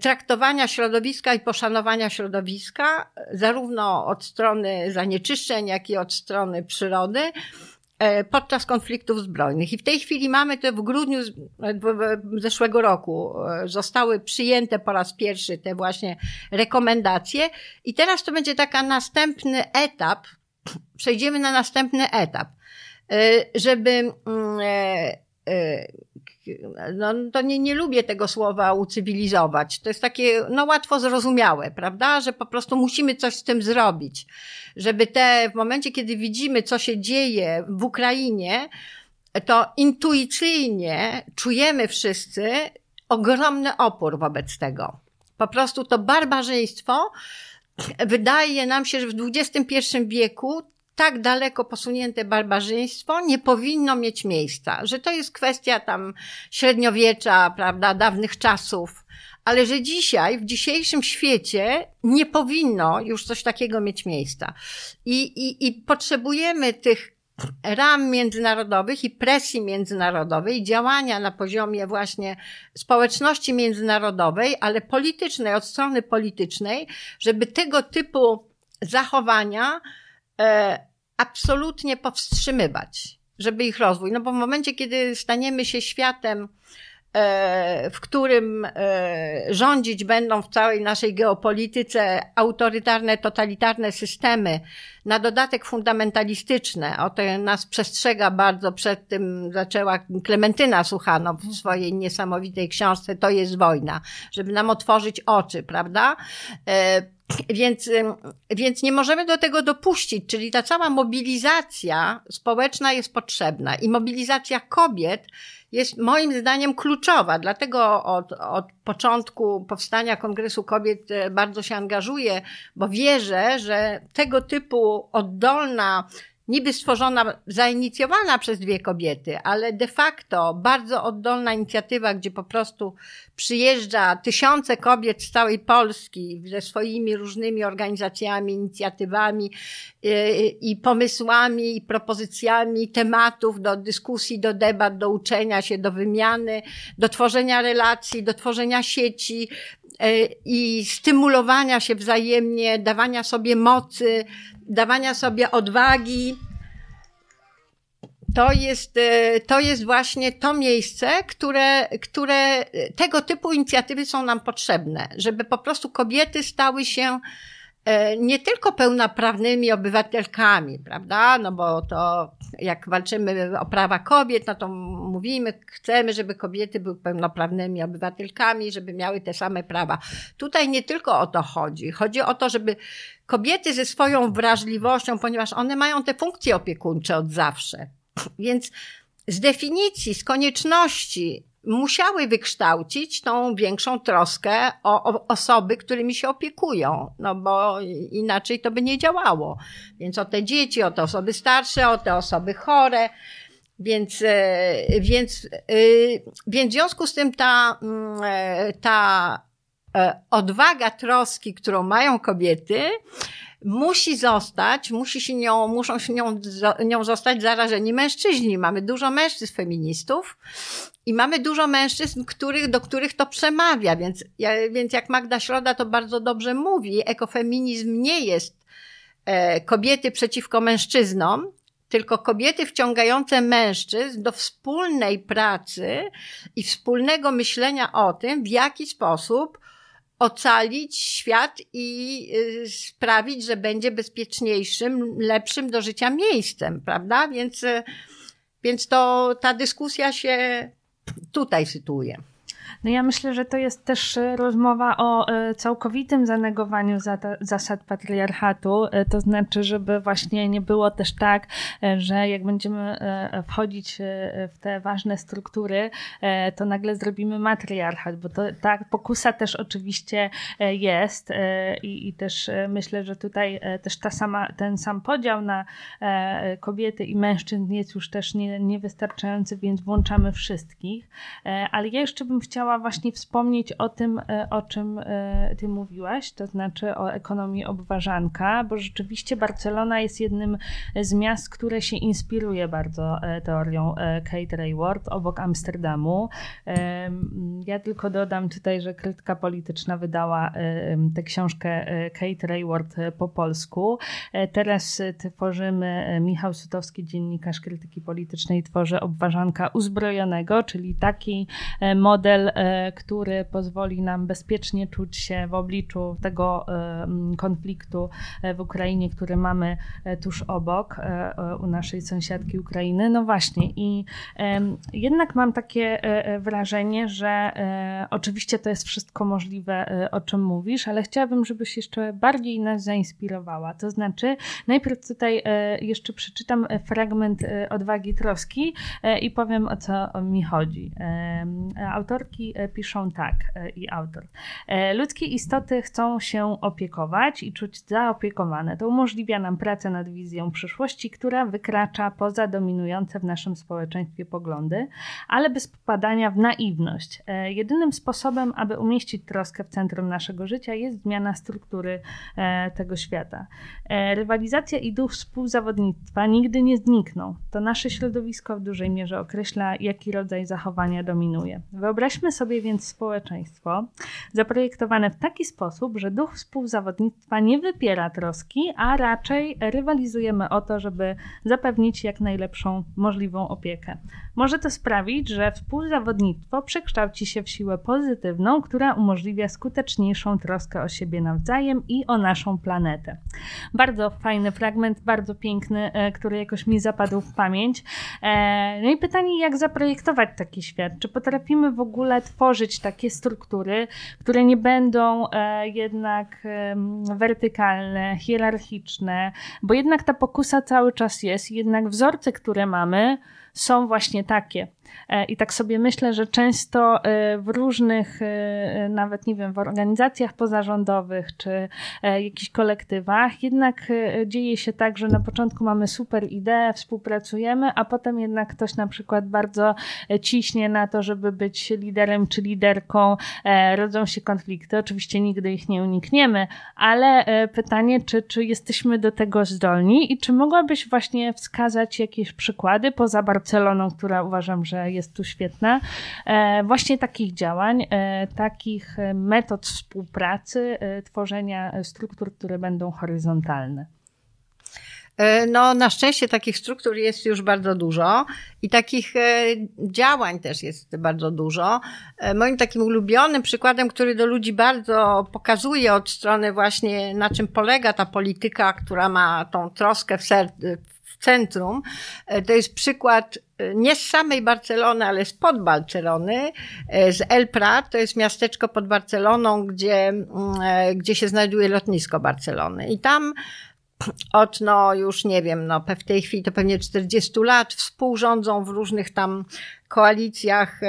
traktowania środowiska i poszanowania środowiska, zarówno od strony zanieczyszczeń, jak i od strony przyrody e, podczas konfliktów zbrojnych. I w tej chwili mamy to w grudniu zeszłego roku e, zostały przyjęte po raz pierwszy te właśnie rekomendacje. I teraz to będzie taka następny etap, przejdziemy na następny etap, e, żeby mm, no, to nie, nie lubię tego słowa ucywilizować. To jest takie, no łatwo zrozumiałe, prawda? Że po prostu musimy coś z tym zrobić. Żeby te, w momencie, kiedy widzimy, co się dzieje w Ukrainie, to intuicyjnie czujemy wszyscy ogromny opór wobec tego. Po prostu to barbarzyństwo wydaje nam się, że w XXI wieku tak daleko posunięte barbarzyństwo nie powinno mieć miejsca, że to jest kwestia tam średniowiecza, prawda, dawnych czasów, ale że dzisiaj, w dzisiejszym świecie nie powinno już coś takiego mieć miejsca. I, i, i potrzebujemy tych ram międzynarodowych i presji międzynarodowej, działania na poziomie właśnie społeczności międzynarodowej, ale politycznej, od strony politycznej, żeby tego typu zachowania absolutnie powstrzymywać, żeby ich rozwój. No bo w momencie, kiedy staniemy się światem, e, w którym e, rządzić będą w całej naszej geopolityce autorytarne, totalitarne systemy, na dodatek fundamentalistyczne. O to nas przestrzega bardzo przed tym, zaczęła Klementyna Suchanow w swojej niesamowitej książce To jest wojna, żeby nam otworzyć oczy, prawda? Więc, więc nie możemy do tego dopuścić, czyli ta cała mobilizacja społeczna jest potrzebna i mobilizacja kobiet jest moim zdaniem kluczowa. Dlatego od, od początku powstania Kongresu Kobiet e, bardzo się angażuję, bo wierzę, że tego typu oddolna niby stworzona, zainicjowana przez dwie kobiety, ale de facto bardzo oddolna inicjatywa, gdzie po prostu przyjeżdża tysiące kobiet z całej Polski ze swoimi różnymi organizacjami, inicjatywami yy, i pomysłami, i propozycjami tematów do dyskusji, do debat, do uczenia się, do wymiany, do tworzenia relacji, do tworzenia sieci, yy, i stymulowania się wzajemnie, dawania sobie mocy, dawania sobie odwagi. To jest, e, to jest właśnie to miejsce, które, które tego typu inicjatywy są nam potrzebne, żeby po prostu kobiety stały się e, nie tylko pełnoprawnymi obywatelkami, prawda? No bo to jak walczymy o prawa kobiet, no to mówimy, chcemy, żeby kobiety były pełnoprawnymi obywatelkami, żeby miały te same prawa. Tutaj nie tylko o to chodzi. Chodzi o to, żeby kobiety ze swoją wrażliwością, ponieważ one mają te funkcje opiekuńcze od zawsze. Więc z definicji, z konieczności musiały wykształcić tą większą troskę o, o, osoby, którymi się opiekują, no bo inaczej to by nie działało. Więc o te dzieci, o te osoby starsze, o te osoby chore. Więc, e, więc, e, więc w związku z tym ta, mm, e, ta odwaga troski, którą mają kobiety, musi zostać, musi się nią, muszą się nią, nią zostać zarażeni mężczyźni. Mamy dużo mężczyzn feministów i mamy dużo mężczyzn, których, do których to przemawia, więc, więc jak Magda Środa to bardzo dobrze mówi, ekofeminizm nie jest e, kobiety przeciwko mężczyznom, tylko kobiety wciągające mężczyzn do wspólnej pracy i wspólnego myślenia o tym, w jaki sposób ocalić świat i y, sprawić, że będzie bezpieczniejszym, lepszym do życia miejscem, prawda? Więc, y, więc to ta dyskusja się tutaj sytuuje. No ja myślę, że to jest też e, rozmowa o e, całkowitym zanegowaniu zasad patriarchatu. E, to znaczy, żeby właśnie nie było też tak, że jak będziemy wchodzić w te ważne struktury, to nagle zrobimy matriarchat, bo to tak pokusa też oczywiście jest i, i też myślę, że tutaj też ta sama, ten sam podział na kobiety i mężczyzn jest już też nie, niewystarczający, więc włączamy wszystkich. Ale ja jeszcze bym chciała chciała właśnie wspomnieć o tym, e, o czym e, Ty mówiłaś, to znaczy o ekonomii obważanka, bo rzeczywiście Barcelona jest jednym z miast, które się inspiruje bardzo e, teorią Kate Rayward obok Amsterdamu. Ja tylko dodam tutaj, że krytyka polityczna wydała tę książkę Kate Rayward po polsku. Teraz tworzymy, Michał Sutowski, dziennikarz krytyki politycznej, tworzy obważanka uzbrojonego, czyli taki model który pozwoli nam bezpiecznie czuć się w obliczu tego e, konfliktu e, w Ukrainie, który mamy tuż obok u naszej sąsiadki Ukrainy. No właśnie i jednak mam takie wrażenie, że oczywiście to jest wszystko możliwe, o czym mówisz, ale chciałabym, żebyś jeszcze bardziej nas zainspirowała. To znaczy, najpierw tutaj jeszcze przeczytam fragment Odwagi Troski i powiem o co mi chodzi. Autorki E, piszą tak e, i autor. E, ludzkie istoty chcą się opiekować i czuć zaopiekowane. To umożliwia nam pracę nad wizją przyszłości, która wykracza poza dominujące w naszym społeczeństwie poglądy, ale bez popadania w naiwność. Jedynym sposobem, aby umieścić troskę w centrum naszego życia jest zmiana struktury tego świata. Rywalizacja i duch współzawodnictwa nigdy nie znikną. To nasze środowisko w dużej mierze określa, jaki rodzaj zachowania dominuje. Wyobraźmy sobie, sobie więc społeczeństwo zaprojektowane w taki sposób, że duch współzawodnictwa nie wypiera troski, a raczej rywalizujemy o to, żeby zapewnić jak najlepszą możliwą opiekę. Może to sprawić, że współzawodnictwo przekształci się w siłę pozytywną, która umożliwia skuteczniejszą troskę o siebie nawzajem i o naszą planetę. Bardzo fajny fragment, bardzo piękny, e, który jakoś mi zapadł w pamięć. E, no i pytanie, jak zaprojektować taki świat? Czy potrafimy w ogóle tworzyć takie struktury, które nie będą e, jednak wertykalne, hierarchiczne, bo jednak ta pokusa cały czas jest, jednak wzorce, które mamy, są właśnie takie. E, I tak sobie myślę, że często e, w różnych, e, nawet nie wiem, w organizacjach pozarządowych czy jakichś kolektywach, jednak dzieje się tak, że na początku mamy super ideę, współpracujemy, a potem jednak ktoś na przykład bardzo ciśnie na to, żeby być liderem czy liderką, rodzą się konflikty. Oczywiście nigdy ich nie unikniemy, ale pytanie, czy, czy jesteśmy do tego zdolni i czy mogłabyś właśnie wskazać jakieś przykłady poza Barceloną, która uważam, że jest tu świetna. E, właśnie takich działań, e, takich metod współpracy, e, tworzenia struktur, które będą horyzontalne. No, na szczęście takich struktur jest już bardzo dużo i takich działań też jest bardzo dużo. Moim takim ulubionym przykładem, który do ludzi bardzo pokazuje od strony właśnie na czym polega ta polityka, która ma tą troskę w, ser- centrum. E, to jest przykład nie z samej Barcelony, ale spod Barcelony, e, z El Prat, to jest miasteczko pod Barceloną, gdzie, mm, gdzie się znajduje lotnisko Barcelony. I tam od no już nie wiem, no w tej chwili to pewnie 40 lat współrządzą w różnych tam koalicjach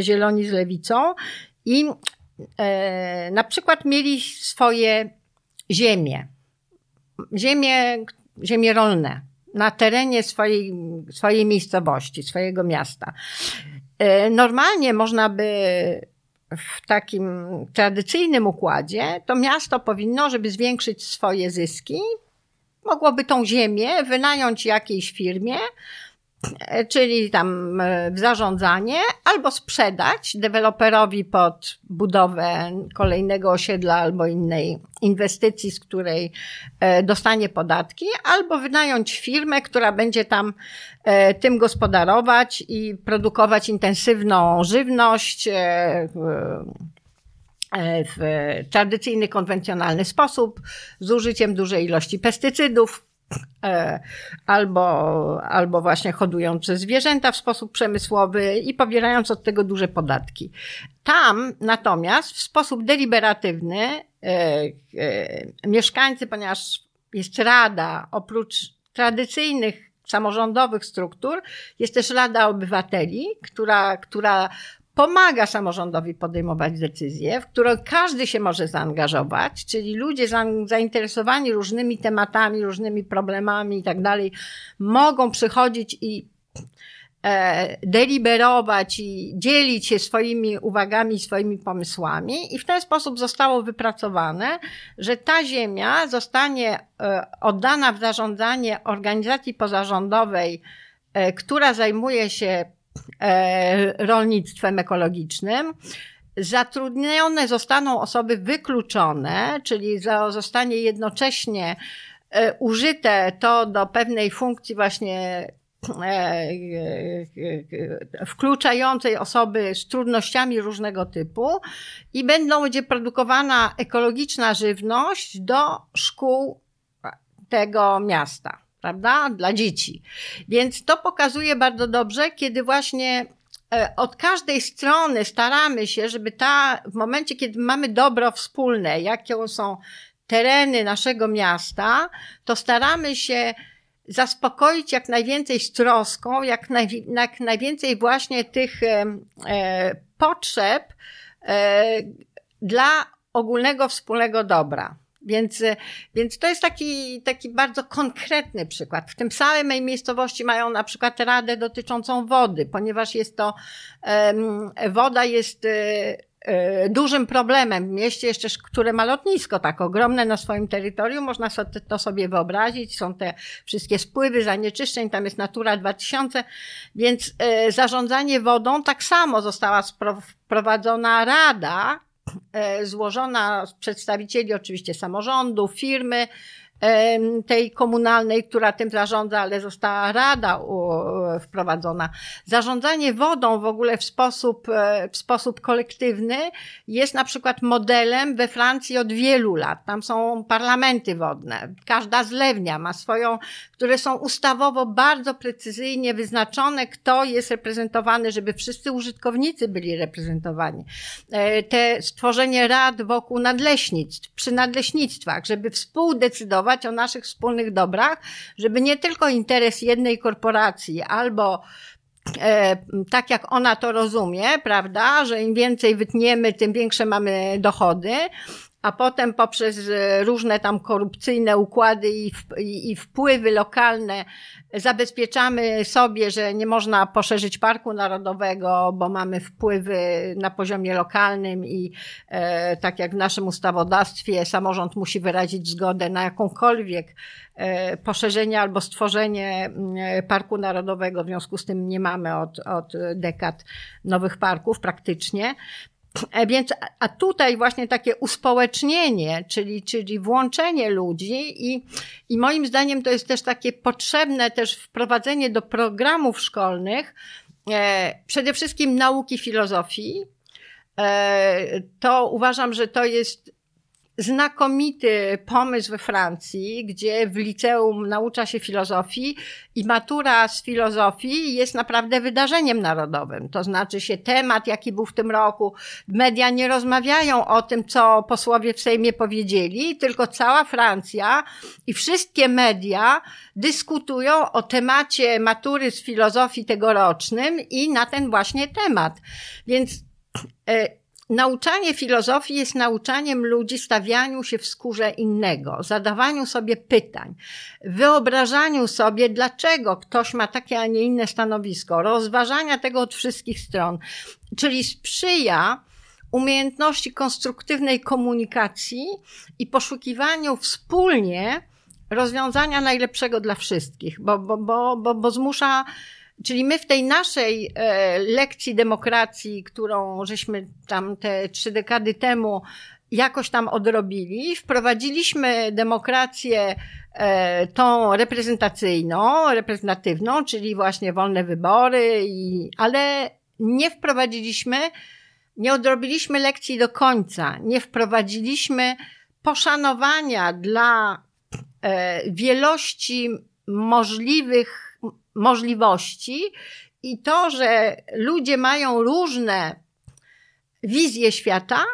Zieloni z Lewicą. I na przykład mieli swoje ziemie, ziemie, ziemie rolne na terenie swojej, swojej miejscowości, swojego miasta. Normalnie można by w takim tradycyjnym układzie, to miasto powinno, żeby zwiększyć swoje zyski, mogłoby tą ziemię wynająć jakiejś firmie, E, czyli tam e, w zarządzanie, albo sprzedać deweloperowi pod budowę kolejnego osiedla albo innej inwestycji, z której e, dostanie podatki, albo wynająć firmę, która będzie tam tym gospodarować i produkować intensywną żywność w tradycyjny, konwencjonalny sposób, z użyciem dużej ilości pestycydów, E, albo, albo właśnie hodujące zwierzęta w sposób przemysłowy i pobierając od tego duże podatki. Tam natomiast w sposób deliberatywny e, e, mieszkańcy, ponieważ jest rada, oprócz tradycyjnych samorządowych struktur, jest też Rada Obywateli, która, która pomaga samorządowi podejmować decyzje, w które każdy się może zaangażować, czyli ludzie zainteresowani różnymi tematami, różnymi problemami i tak dalej, mogą przychodzić i e, deliberować i dzielić się swoimi uwagami, swoimi pomysłami. I w ten sposób zostało wypracowane, że ta ziemia zostanie e, oddana w zarządzanie organizacji pozarządowej, e, która zajmuje się rolnictwem ekologicznym. Zatrudnione zostaną osoby wykluczone, czyli zostanie jednocześnie e, użyte to do pewnej funkcji właśnie e, wkluczającej osoby z trudnościami różnego typu i będą, będzie produkowana ekologiczna żywność do szkół tego miasta prawda, dla dzieci. Więc to pokazuje bardzo dobrze, kiedy właśnie e, od każdej strony staramy się, żeby ta, w momencie, kiedy mamy dobro wspólne, jakie są tereny naszego miasta, to staramy się zaspokoić jak najwięcej z troską, jak, naj, jak najwięcej właśnie tych e, e, potrzeb e, dla ogólnego wspólnego dobra. Więc, więc to jest taki, taki bardzo konkretny przykład. W tym samej miejscowości mają na przykład radę dotyczącą wody, ponieważ jest to, woda jest e, e, dużym problemem. W mieście jeszcze, które ma lotnisko tak ogromne na swoim terytorium, można to sobie wyobrazić, są te wszystkie spływy zanieczyszczeń, tam jest Natura 2000, więc e, zarządzanie wodą tak samo została wprowadzona rada, E, złożona z przedstawicieli oczywiście samorządu, firmy, tej komunalnej, która tym zarządza, ale została rada wprowadzona. Zarządzanie wodą w ogóle w sposób, e, w sposób kolektywny jest na przykład modelem we Francji od wielu lat. Tam są parlamenty wodne. Każda zlewnia ma swoją, które są ustawowo bardzo precyzyjnie wyznaczone, kto jest reprezentowany, żeby wszyscy użytkownicy byli reprezentowani. E, te stworzenie rad wokół nadleśnictw, przy nadleśnictwach, żeby współdecydować o naszych wspólnych dobrach, żeby nie tylko interes jednej korporacji albo e, tak jak ona to rozumie, prawda, że im więcej wytniemy, tym większe mamy dochody, a potem poprzez różne tam korupcyjne układy i, i, wpływy lokalne zabezpieczamy sobie, że nie można poszerzyć parku narodowego, bo mamy wpływy na poziomie lokalnym i e, tak jak w naszym ustawodawstwie samorząd musi wyrazić zgodę na jakąkolwiek e, poszerzenie albo stworzenie e, parku narodowego. W związku z tym nie mamy od, od dekad nowych parków praktycznie. E, więc, a tutaj właśnie takie uspołecznienie, czyli, czyli włączenie ludzi i, i moim zdaniem to jest też takie potrzebne też wprowadzenie do programów szkolnych e, przede wszystkim nauki filozofii. E, to uważam, że to jest znakomity pomysł we Francji, gdzie w liceum naucza się filozofii i matura z filozofii jest naprawdę wydarzeniem narodowym. To znaczy się temat, jaki był w tym roku. Media nie rozmawiają o tym, co posłowie w Sejmie powiedzieli, tylko cała Francja i wszystkie media dyskutują o temacie matury z filozofii tegorocznym i na ten właśnie temat. Więc e, Nauczanie filozofii jest nauczaniem ludzi stawianiu się w skórze innego, zadawaniu sobie pytań, wyobrażaniu sobie, dlaczego ktoś ma takie, a nie inne stanowisko, rozważania tego od wszystkich stron, czyli sprzyja umiejętności konstruktywnej komunikacji i poszukiwaniu wspólnie rozwiązania najlepszego dla wszystkich, bo, bo, bo, bo, bo zmusza Czyli my w tej naszej e, lekcji demokracji, którą żeśmy tam te trzy dekady temu jakoś tam odrobili, wprowadziliśmy demokrację e, tą reprezentacyjną, reprezentatywną, czyli właśnie wolne wybory, i, ale nie wprowadziliśmy, nie odrobiliśmy lekcji do końca, nie wprowadziliśmy poszanowania dla e, wielości możliwych możliwości i to, że ludzie mają różne wizje świata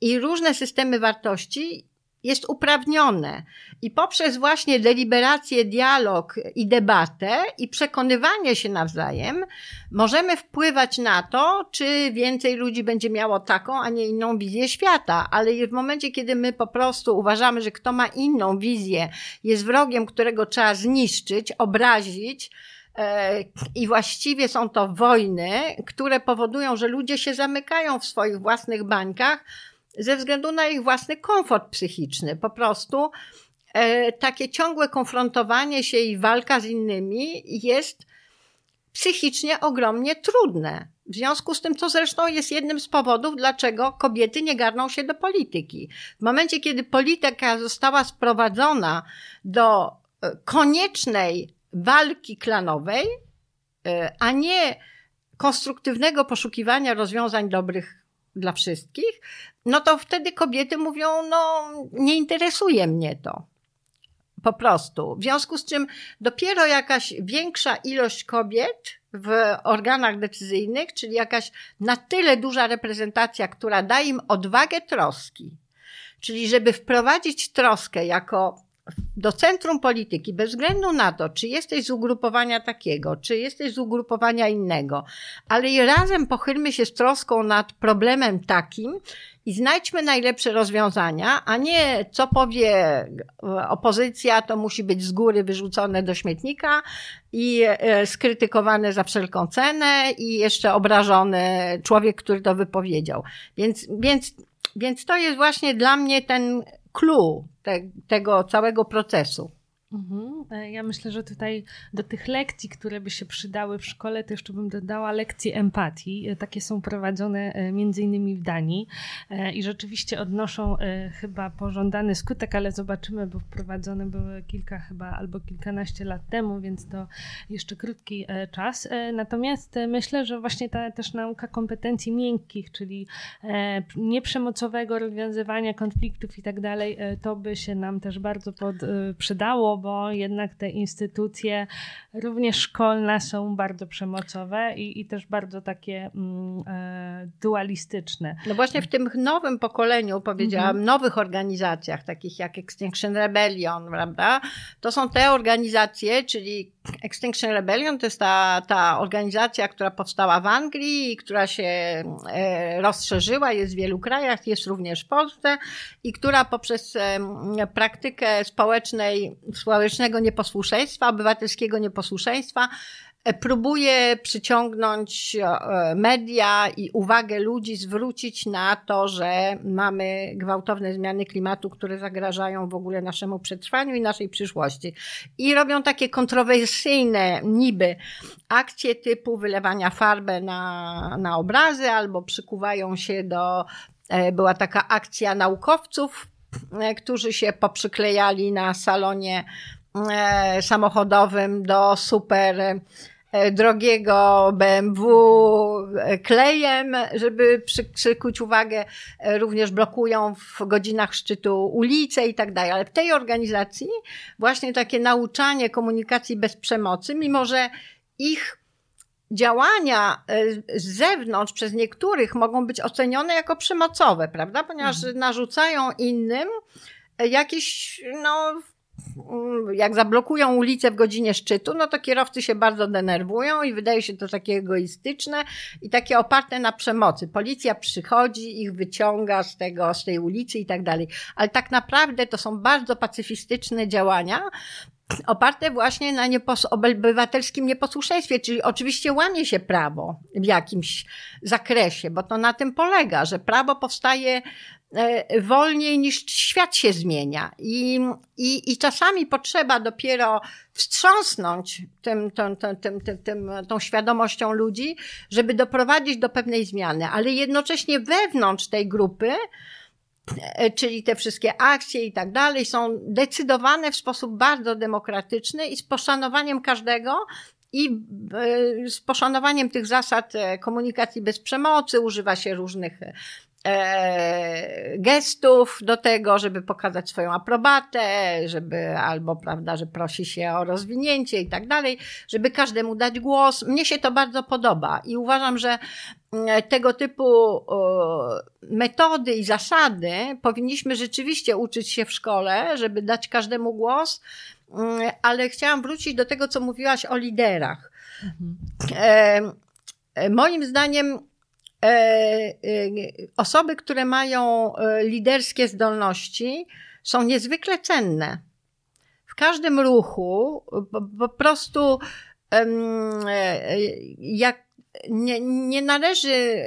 i różne systemy wartości jest uprawnione. I poprzez właśnie deliberację, dialog i debatę i przekonywanie się nawzajem, możemy wpływać na to, czy więcej ludzi będzie miało taką, a nie inną wizję świata. Ale w momencie, kiedy my po prostu uważamy, że kto ma inną wizję, jest wrogiem, którego trzeba zniszczyć, obrazić, e, i właściwie są to wojny, które powodują, że ludzie się zamykają w swoich własnych bańkach, ze względu na ich własny komfort psychiczny. Po prostu e, takie ciągłe konfrontowanie się i walka z innymi jest psychicznie ogromnie trudne. W związku z tym, co zresztą jest jednym z powodów, dlaczego kobiety nie garną się do polityki. W momencie, kiedy polityka została sprowadzona do e, koniecznej walki klanowej, e, a nie konstruktywnego poszukiwania rozwiązań dobrych dla wszystkich, no to wtedy kobiety mówią, no nie interesuje mnie to. Po prostu. W związku z czym dopiero jakaś większa ilość kobiet w organach decyzyjnych, czyli jakaś na tyle duża reprezentacja, która da im odwagę troski, czyli żeby wprowadzić troskę jako do centrum polityki, bez względu na to, czy jesteś z ugrupowania takiego, czy jesteś z ugrupowania innego, ale i razem pochylmy się z troską nad problemem takim i znajdźmy najlepsze rozwiązania, a nie co powie opozycja, to musi być z góry wyrzucone do śmietnika i e, skrytykowane za wszelką cenę i jeszcze obrażony człowiek, który to wypowiedział. Więc, więc, więc to jest właśnie dla mnie ten clue te, tego całego procesu. Mhm. E, ja myślę, że tutaj do tych lekcji, które by się przydały w szkole, to jeszcze bym dodała lekcje empatii. E, takie są prowadzone e, między innymi w Danii i rzeczywiście odnoszą chyba pożądany skutek, ale zobaczymy, bo wprowadzone były kilka chyba albo kilkanaście lat temu, więc to jeszcze krótki czas. Natomiast myślę, że właśnie ta też nauka kompetencji miękkich, czyli nieprzemocowego rozwiązywania konfliktów i tak dalej, to by się nam też bardzo przydało, bo jednak te instytucje, również szkolne, są bardzo przemocowe i, i też bardzo takie mm, e, dualistyczne. No właśnie w tym nowym pokoleniu, powiedziałam, mhm. nowych organizacjach, takich jak Extinction Rebellion, prawda? To są te organizacje, czyli Extinction Rebellion to jest ta, ta organizacja, która powstała w Anglii i która się e, rozszerzyła, jest w wielu krajach, jest również w Polsce i która poprzez praktykę społecznej, społecznego nieposłuszeństwa, obywatelskiego nieposłuszeństwa E, próbuje przyciągnąć e, media i uwagę ludzi, zwrócić na to, że mamy gwałtowne zmiany klimatu, które zagrażają w ogóle naszemu przetrwaniu i naszej przyszłości. I robią takie kontrowersyjne niby akcje typu wylewania farby na, na obrazy albo przykuwają się do, e, była taka akcja naukowców, którzy się poprzyklejali na salonie samochodowym do super e, drogiego BMW e, klejem, żeby przykuć uwagę, również blokują w godzinach szczytu ulice i tak dalej. Ale w tej organizacji właśnie takie nauczanie komunikacji bez przemocy, mimo że ich działania z zewnątrz przez niektórych mogą być ocenione jako przemocowe, prawda? Ponieważ mhm. narzucają innym jakieś, no, jak zablokują ulicę w godzinie szczytu, no to kierowcy się bardzo denerwują i wydaje się to takie egoistyczne i takie oparte na przemocy. Policja przychodzi, ich wyciąga z tego, z tej ulicy i tak dalej. Ale tak naprawdę to są bardzo pacyfistyczne działania, oparte właśnie na niepos obywatelskim nieposłuszeństwie, czyli oczywiście łamie się prawo w jakimś zakresie, bo to na tym polega, że prawo powstaje E, wolniej niż świat się zmienia. I, i, i czasami potrzeba dopiero wstrząsnąć tym, tym, tym, tym, tym, tym, tą świadomością ludzi, żeby doprowadzić do pewnej zmiany, ale jednocześnie wewnątrz tej grupy, czyli te wszystkie akcje i tak dalej, są decydowane w sposób bardzo demokratyczny i z poszanowaniem każdego i e, z poszanowaniem tych zasad komunikacji bez przemocy, używa się różnych E, gestów do tego, żeby pokazać swoją aprobatę, żeby albo, prawda, że prosi się o rozwinięcie i tak dalej, żeby każdemu dać głos. Mnie się to bardzo podoba i uważam, że mm, tego typu metody i zasady powinniśmy rzeczywiście uczyć się w szkole, żeby dać każdemu głos, mm, ale chciałam wrócić do tego, co mówiłaś o liderach. Mhm. Moim zdaniem E, e, osoby, które mają e, liderskie zdolności, są niezwykle cenne. W każdym ruchu po, prostu jak nie, nie należy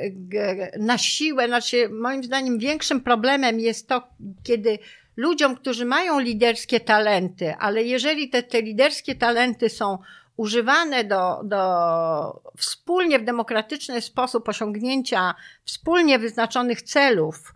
na siłę, znaczy moim zdaniem większym problemem jest to, kiedy ludziom, którzy mają liderskie talenty, ale jeżeli te, te liderskie talenty są używane do, do wspólnie w demokratyczny sposób osiągnięcia wspólnie wyznaczonych celów,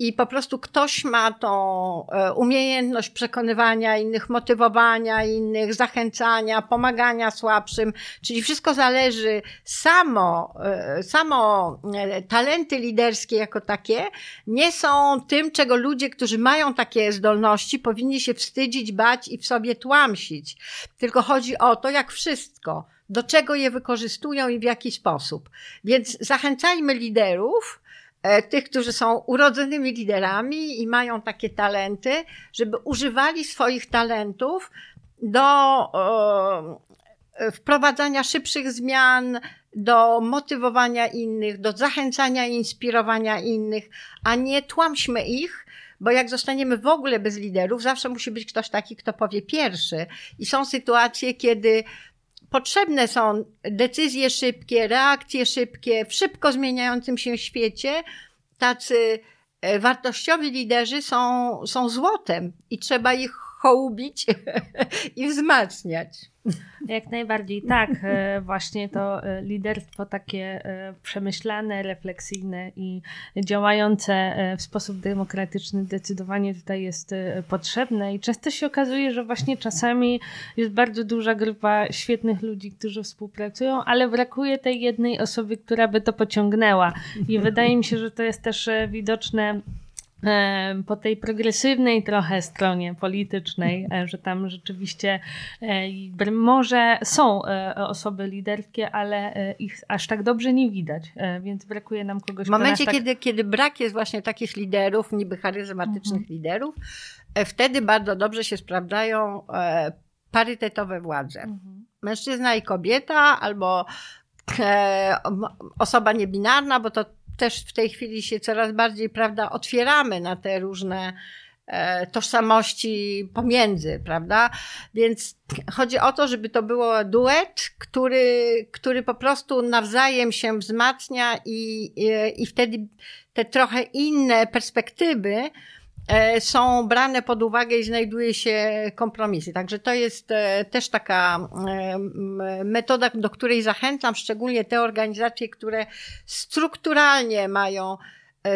i po prostu ktoś ma tą e, umiejętność przekonywania innych, motywowania innych, zachęcania, pomagania słabszym, czyli wszystko zależy samo, e, samo e, talenty liderskie jako takie nie są tym, czego ludzie, którzy mają takie zdolności, powinni się wstydzić, bać i w sobie tłamsić. Tylko chodzi o to, jak wszystko, do czego je wykorzystują i w jaki sposób. Więc zachęcajmy liderów, tych, którzy są urodzonymi liderami i mają takie talenty, żeby używali swoich talentów do e, wprowadzania szybszych zmian, do motywowania innych, do zachęcania i inspirowania innych, a nie tłamśmy ich, bo jak zostaniemy w ogóle bez liderów, zawsze musi być ktoś taki, kto powie pierwszy. I są sytuacje, kiedy potrzebne są decyzje szybkie, reakcje szybkie w szybko zmieniającym się świecie. Tacy e, wartościowi liderzy są, są złotem i trzeba ich hołubić i wzmacniać. Jak najbardziej tak. E, właśnie to e, liderstwo takie e, przemyślane, refleksyjne i działające w sposób demokratyczny zdecydowanie tutaj jest potrzebne i często się okazuje, że właśnie czasami jest bardzo duża grupa świetnych ludzi, którzy współpracują, ale brakuje tej jednej osoby, która by to pociągnęła. I wydaje mi się, że to jest też widoczne po tej progresywnej trochę stronie politycznej, e, że tam rzeczywiście e, może są e, osoby liderskie, ale ich aż tak dobrze nie widać, więc brakuje nam kogoś. W momencie, tak... kiedy, kiedy brak jest właśnie takich liderów, niby charyzmatycznych mhm. liderów, wtedy bardzo dobrze się sprawdzają parytetowe władze. Mhm. Mężczyzna i kobieta, albo osoba niebinarna, bo to też w tej chwili się coraz bardziej, prawda, otwieramy na te różne e, tożsamości pomiędzy, prawda? Więc chodzi o to, żeby to było duet, który, który po prostu nawzajem się wzmacnia i, i, i wtedy te trochę inne perspektywy E, są brane pod uwagę i znajduje się kompromisy. Także to jest e, też taka e, metoda, do której zachęcam, szczególnie te organizacje, które strukturalnie mają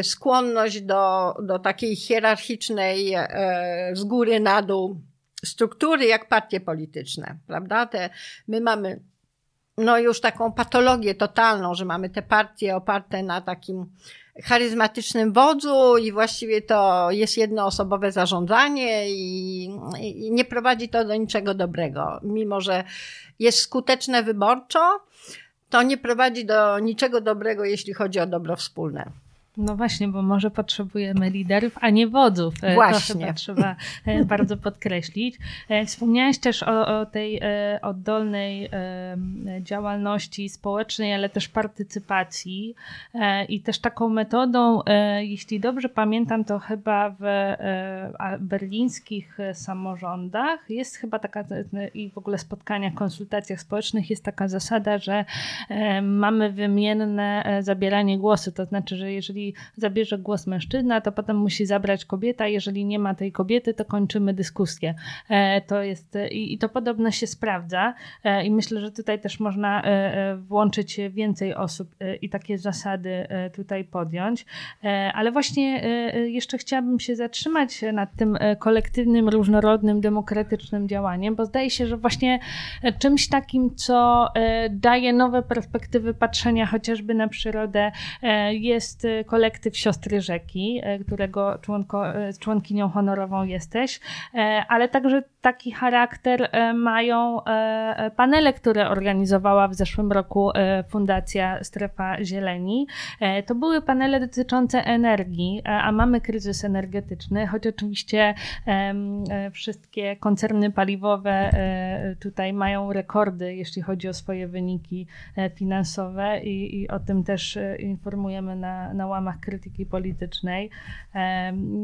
skłonność do, do takiej hierarchicznej z góry na dół struktury, jak partie polityczne, prawda? Te, my mamy no już taką patologię totalną, że mamy te partie oparte na takim charyzmatycznym wodzu i właściwie to jest jednoosobowe zarządzanie i, i nie prowadzi to do niczego dobrego. Mimo, że jest skuteczne wyborczo, to nie prowadzi do niczego dobrego, jeśli chodzi o dobro wspólne. No właśnie, bo może potrzebujemy liderów, a nie wodzów. E, właśnie. To chyba trzeba e, bardzo podkreślić. E, wspomniałaś też o, o tej oddolnej działalności społecznej, ale też partycypacji. I też taką metodą, jeśli dobrze pamiętam, to chyba w berlińskich samorządach jest chyba taka, i w ogóle spotkaniach, konsultacjach społecznych jest taka zasada, że mamy wymienne zabieranie głosu. To znaczy, że jeżeli zabierze głos mężczyzna, to potem musi zabrać kobieta. Jeżeli nie ma tej kobiety, to kończymy dyskusję. E, to jest i, to podobno się sprawdza e, i myślę, że tutaj też można e, włączyć więcej osób i takie zasady tutaj podjąć. Ale właśnie jeszcze chciałabym się zatrzymać nad tym kolektywnym, różnorodnym, demokratycznym działaniem, bo zdaje się, że właśnie czymś takim, co daje nowe perspektywy patrzenia chociażby na przyrodę, jest kolektyw Siostry Rzeki, e, którego członko, e, członkinią honorową jesteś, e, ale także taki charakter mają panele, które organizowała w zeszłym roku Fundacja Strefa Zieleni. To były panele dotyczące energii, a mamy kryzys energetyczny, choć oczywiście wszystkie koncerny paliwowe tutaj mają rekordy, jeśli chodzi o swoje wyniki finansowe i, i o tym też informujemy na, na łamach krytyki politycznej.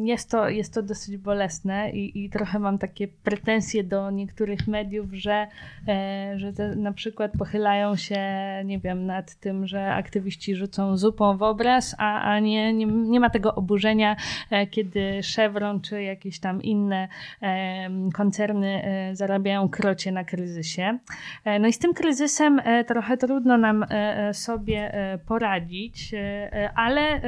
Jest to, jest to dosyć bolesne i, i trochę mam takie pretensje do niektórych mediów, że, e, że te, na przykład pochylają się, nie wiem, nad tym, że aktywiści rzucą zupą w obraz, a, a nie, nie, nie ma tego oburzenia, e, kiedy Chevron czy jakieś tam inne koncerny e, zarabiają krocie na kryzysie. No i z tym kryzysem trochę trudno nam sobie poradzić, ale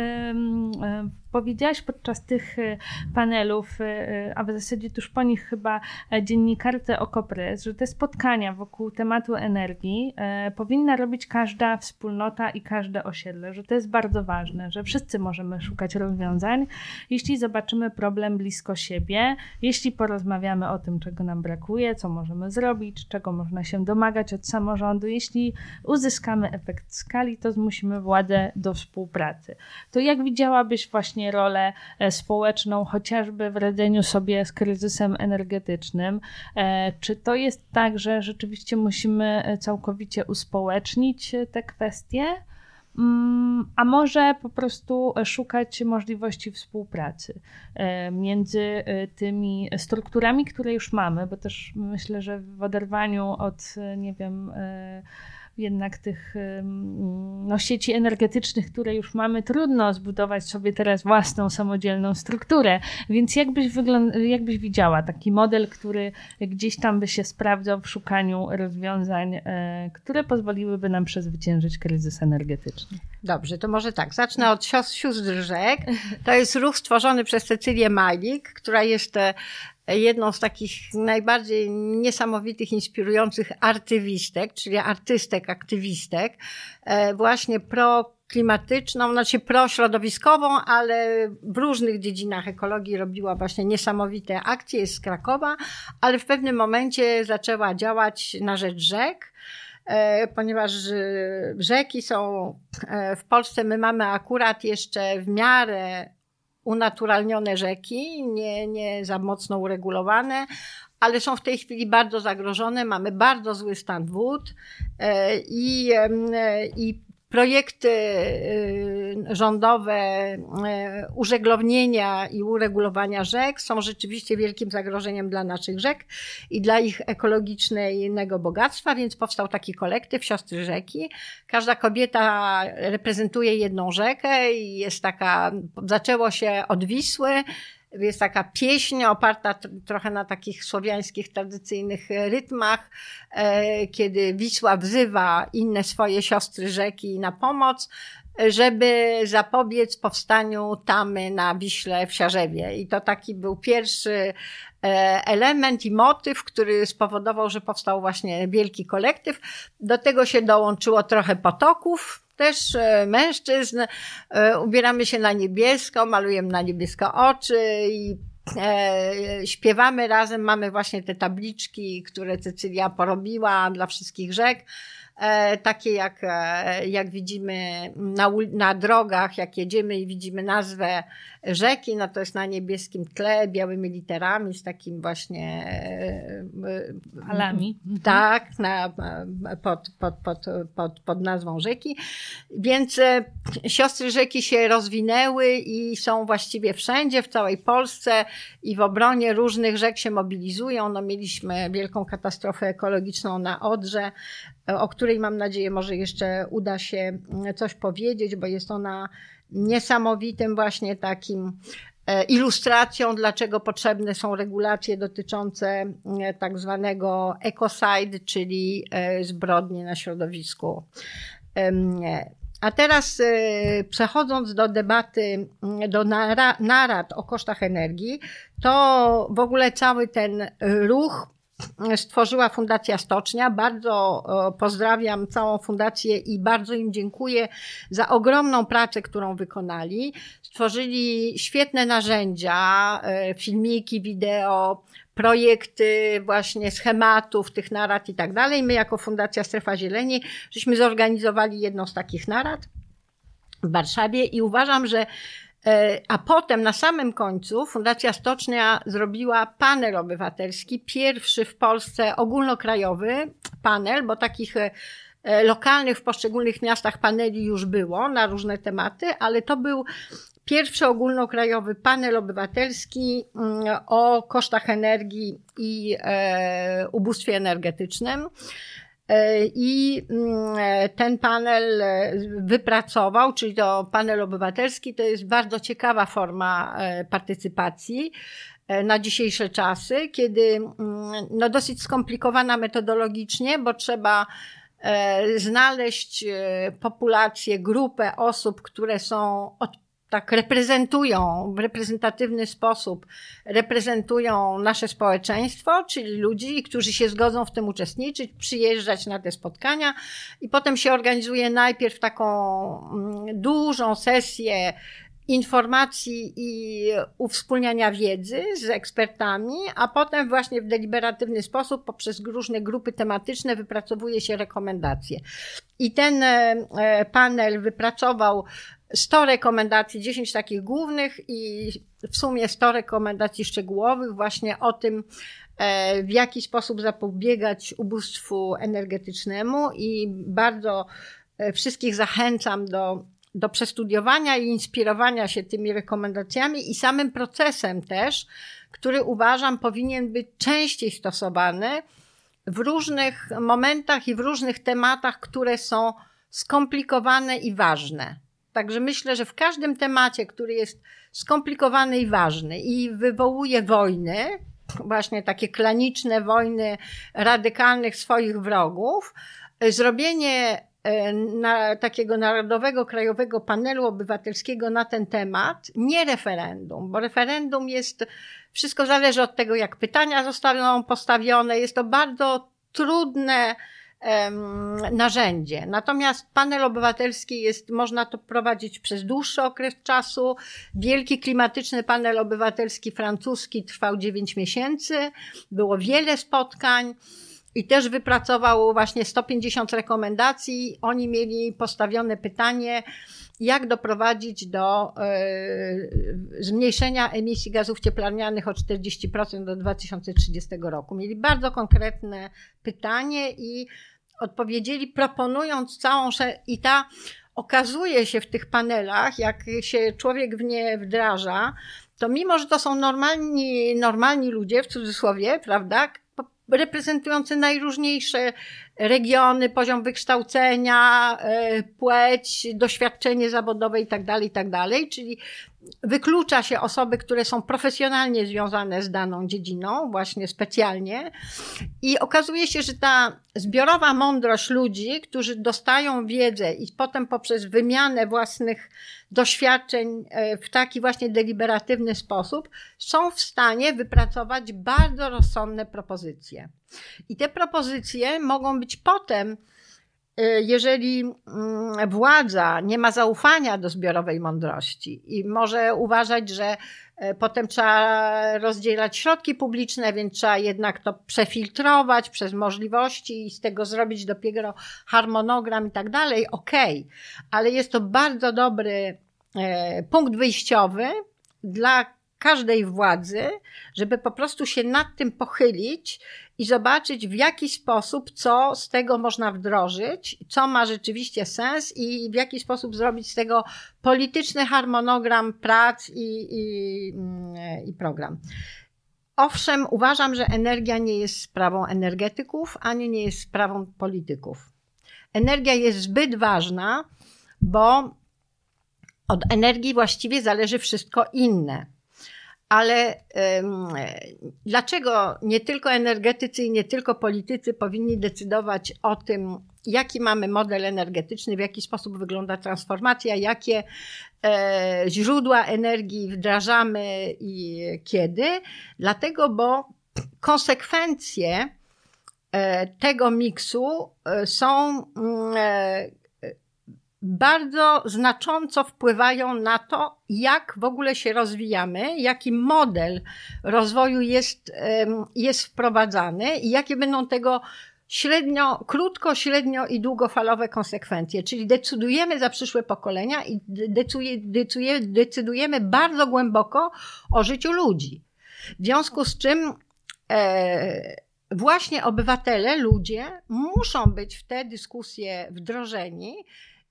Powiedziałaś podczas tych e, panelów, e, e, a w zasadzie tuż po nich chyba dziennikarce Okopres, że te spotkania wokół tematu energii powinna robić każda wspólnota i każde osiedle, że to jest bardzo ważne, że wszyscy możemy szukać rozwiązań, jeśli zobaczymy problem blisko siebie, jeśli porozmawiamy o tym, czego nam brakuje, co możemy zrobić, czego można się domagać od samorządu, jeśli uzyskamy efekt skali, to zmusimy władzę do współpracy. To jak widziałabyś właśnie właśnie rolę e, społeczną, chociażby w radzeniu sobie z kryzysem energetycznym. E, czy to jest tak, że rzeczywiście musimy e, całkowicie uspołecznić te kwestie? Mm, a może po prostu szukać możliwości współpracy między tymi strukturami, które już mamy, bo też myślę, że w oderwaniu od, nie wiem, jednak tych no, sieci energetycznych, które już mamy, trudno zbudować sobie teraz własną samodzielną strukturę. Więc jakbyś, wygląd- jakbyś widziała taki model, który gdzieś tam by się sprawdzał w szukaniu rozwiązań, e, które pozwoliłyby nam przezwyciężyć kryzys energetyczny? Dobrze, to może tak. Zacznę od sióstr rzek. To jest ruch stworzony przez Cecylię Majlik, która jest jedną z takich najbardziej niesamowitych, inspirujących artywistek, czyli artystek, aktywistek, e, właśnie pro klimatyczną, znaczy prośrodowiskową, ale w różnych dziedzinach ekologii robiła właśnie niesamowite akcje, jest z Krakowa, ale w pewnym momencie zaczęła działać na rzecz rzek, e, ponieważ rzeki są e, w Polsce, my mamy akurat jeszcze w miarę unaturalnione rzeki, nie, nie za mocno uregulowane, ale są w tej chwili bardzo zagrożone. Mamy bardzo zły stan wód e, i, i projekty y, rządowe y, użeglownienia i uregulowania rzek są rzeczywiście wielkim zagrożeniem dla naszych rzek i dla ich ekologicznego bogactwa, więc powstał taki kolektyw Siostry Rzeki. Każda kobieta reprezentuje jedną rzekę i jest taka, zaczęło się od Wisły, jest taka pieśń oparta trochę na takich słowiańskich, tradycyjnych rytmach, e, kiedy Wisła wzywa inne swoje siostry rzeki na pomoc. żeby zapobiec powstaniu tamy na Wiśle w Siarzewie. I to taki był pierwszy e, element i motyw, który spowodował, że powstał właśnie wielki kolektyw. Do tego się dołączyło trochę potoków, też e, mężczyzn. E, ubieramy się na niebiesko, malujemy na niebiesko oczy i śpiewamy razem. Mamy właśnie te tabliczki, które Cecylia porobiła dla wszystkich rzek. E, takie jak, e, jak widzimy na, na drogach, jak jedziemy i widzimy nazwę rzeki, no to jest na niebieskim tle, białymi literami, z takim właśnie e, falami. Tak, na, pod, pod, pod, pod, pod nazwą rzeki. Więc siostry rzeki się rozwinęły i są właściwie wszędzie, w całej Polsce i w obronie różnych rzek się mobilizują. No, mieliśmy wielką katastrofę ekologiczną na Odrze, o której mam nadzieję może jeszcze uda się mm, coś powiedzieć, bo jest ona niesamowitym właśnie takim e, ilustracją, dlaczego potrzebne są regulacje dotyczące mm, tak zwanego ecocide, czyli e, zbrodni na środowisku. A teraz e, przechodząc do debaty, mm, do narad o kosztach energii, to w ogóle cały ten ruch stworzyła Fundacja Stocznia. Bardzo pozdrawiam całą fundację i bardzo im dziękuję za ogromną pracę, którą wykonali. Stworzyli świetne narzędzia, e, filmiki, wideo, projekty właśnie schematów tych narad i tak dalej. My jako Fundacja Strefa Zieleni żeśmy zorganizowali jedną z takich narad w Warszawie i uważam, że E, a potem na samym końcu Fundacja Stocznia zrobiła panel obywatelski, pierwszy w Polsce ogólnokrajowy panel, bo takich e, e, lokalnych w poszczególnych miastach paneli już było na różne tematy, ale to był pierwszy ogólnokrajowy panel obywatelski mm, o kosztach energii i ubóstwie energetycznym. E, I mm, e, ten panel e, wypracował, czyli to panel obywatelski, to jest bardzo ciekawa forma partycypacji na dzisiejsze czasy, kiedy mm, no dosyć skomplikowana metodologicznie, bo trzeba znaleźć populację, grupę osób, które są od tak reprezentują w reprezentatywny sposób, reprezentują nasze społeczeństwo, czyli ludzi, którzy się zgodzą w tym uczestniczyć, przyjeżdżać na te spotkania i potem się organizuje najpierw taką mm, dużą sesję informacji i uwspólniania wiedzy z ekspertami, a potem właśnie w deliberatywny sposób poprzez różne grupy tematyczne wypracowuje się rekomendacje. I ten e, panel wypracował 100 rekomendacji, 10 takich głównych i w sumie 100 rekomendacji szczegółowych właśnie o tym, e, w jaki sposób zapobiegać ubóstwu energetycznemu i bardzo e, wszystkich zachęcam do, do przestudiowania i inspirowania się tymi rekomendacjami i samym procesem też, który uważam powinien być częściej stosowany w różnych momentach i w różnych tematach, które są skomplikowane i ważne. Także myślę, że w każdym temacie, który jest skomplikowany i ważny i wywołuje wojny, właśnie takie klaniczne wojny radykalnych swoich wrogów, zrobienie e, na, takiego narodowego, krajowego panelu obywatelskiego na ten temat, nie referendum, bo referendum jest, wszystko zależy od tego, jak pytania zostaną postawione, jest to bardzo trudne, narzędzie. Natomiast panel obywatelski jest, można to prowadzić przez dłuższy okres czasu. Wielki klimatyczny panel obywatelski francuski trwał 9 miesięcy. Było wiele spotkań i też wypracował właśnie 150 rekomendacji. Oni mieli postawione pytanie, jak doprowadzić do y, zmniejszenia emisji gazów cieplarnianych o 40% do 2030 roku. Mieli bardzo konkretne pytanie i odpowiedzieli, proponując całą i ta okazuje się w tych panelach, jak się człowiek w nie wdraża, to mimo, że to są normalni, normalni ludzie, w cudzysłowie, prawda, reprezentujący najróżniejsze regiony, poziom wykształcenia, e, płeć, doświadczenie zawodowe i tak dalej, i tak. Czyli wyklucza się osoby, które są profesjonalnie związane z daną dziedziną, właśnie specjalnie. I okazuje się, że ta zbiorowa mądrość ludzi, którzy dostają wiedzę i potem poprzez wymianę własnych doświadczeń e, w taki właśnie deliberatywny sposób, są w stanie wypracować bardzo rozsądne propozycje. I te propozycje mogą być potem Y, jeżeli mm, władza nie ma zaufania do zbiorowej mądrości i może uważać, że y, potem trzeba rozdzielać środki publiczne, więc trzeba jednak to przefiltrować przez możliwości i z tego zrobić dopiero harmonogram i tak dalej, okej, okay. ale jest to bardzo dobry y, punkt wyjściowy dla każdej władzy, żeby po prostu się nad tym pochylić i zobaczyć, w jaki sposób, co z tego można wdrożyć, co ma rzeczywiście sens i w jaki sposób zrobić z tego polityczny harmonogram prac i, i, mm, i program. Owszem, uważam, że energia nie jest sprawą energetyków, ani nie jest sprawą polityków. Energia jest zbyt ważna, bo od energii właściwie zależy wszystko inne ale dlaczego nie tylko energetycy i nie tylko politycy powinni decydować o tym, jaki mamy model energetyczny, w jaki sposób wygląda transformacja, jakie e, źródła energii wdrażamy i kiedy? Dlatego, bo konsekwencje e, tego miksu e, są mm, bardzo znacząco wpływają na to, jak w ogóle się rozwijamy, jaki model rozwoju jest, jest wprowadzany i jakie będą tego średnio, krótko, średnio i długofalowe konsekwencje. Czyli decydujemy za przyszłe pokolenia i decydujemy, bardzo głęboko o życiu ludzi. W związku z czym e, właśnie obywatele, ludzie muszą być w te dyskusje wdrożeni,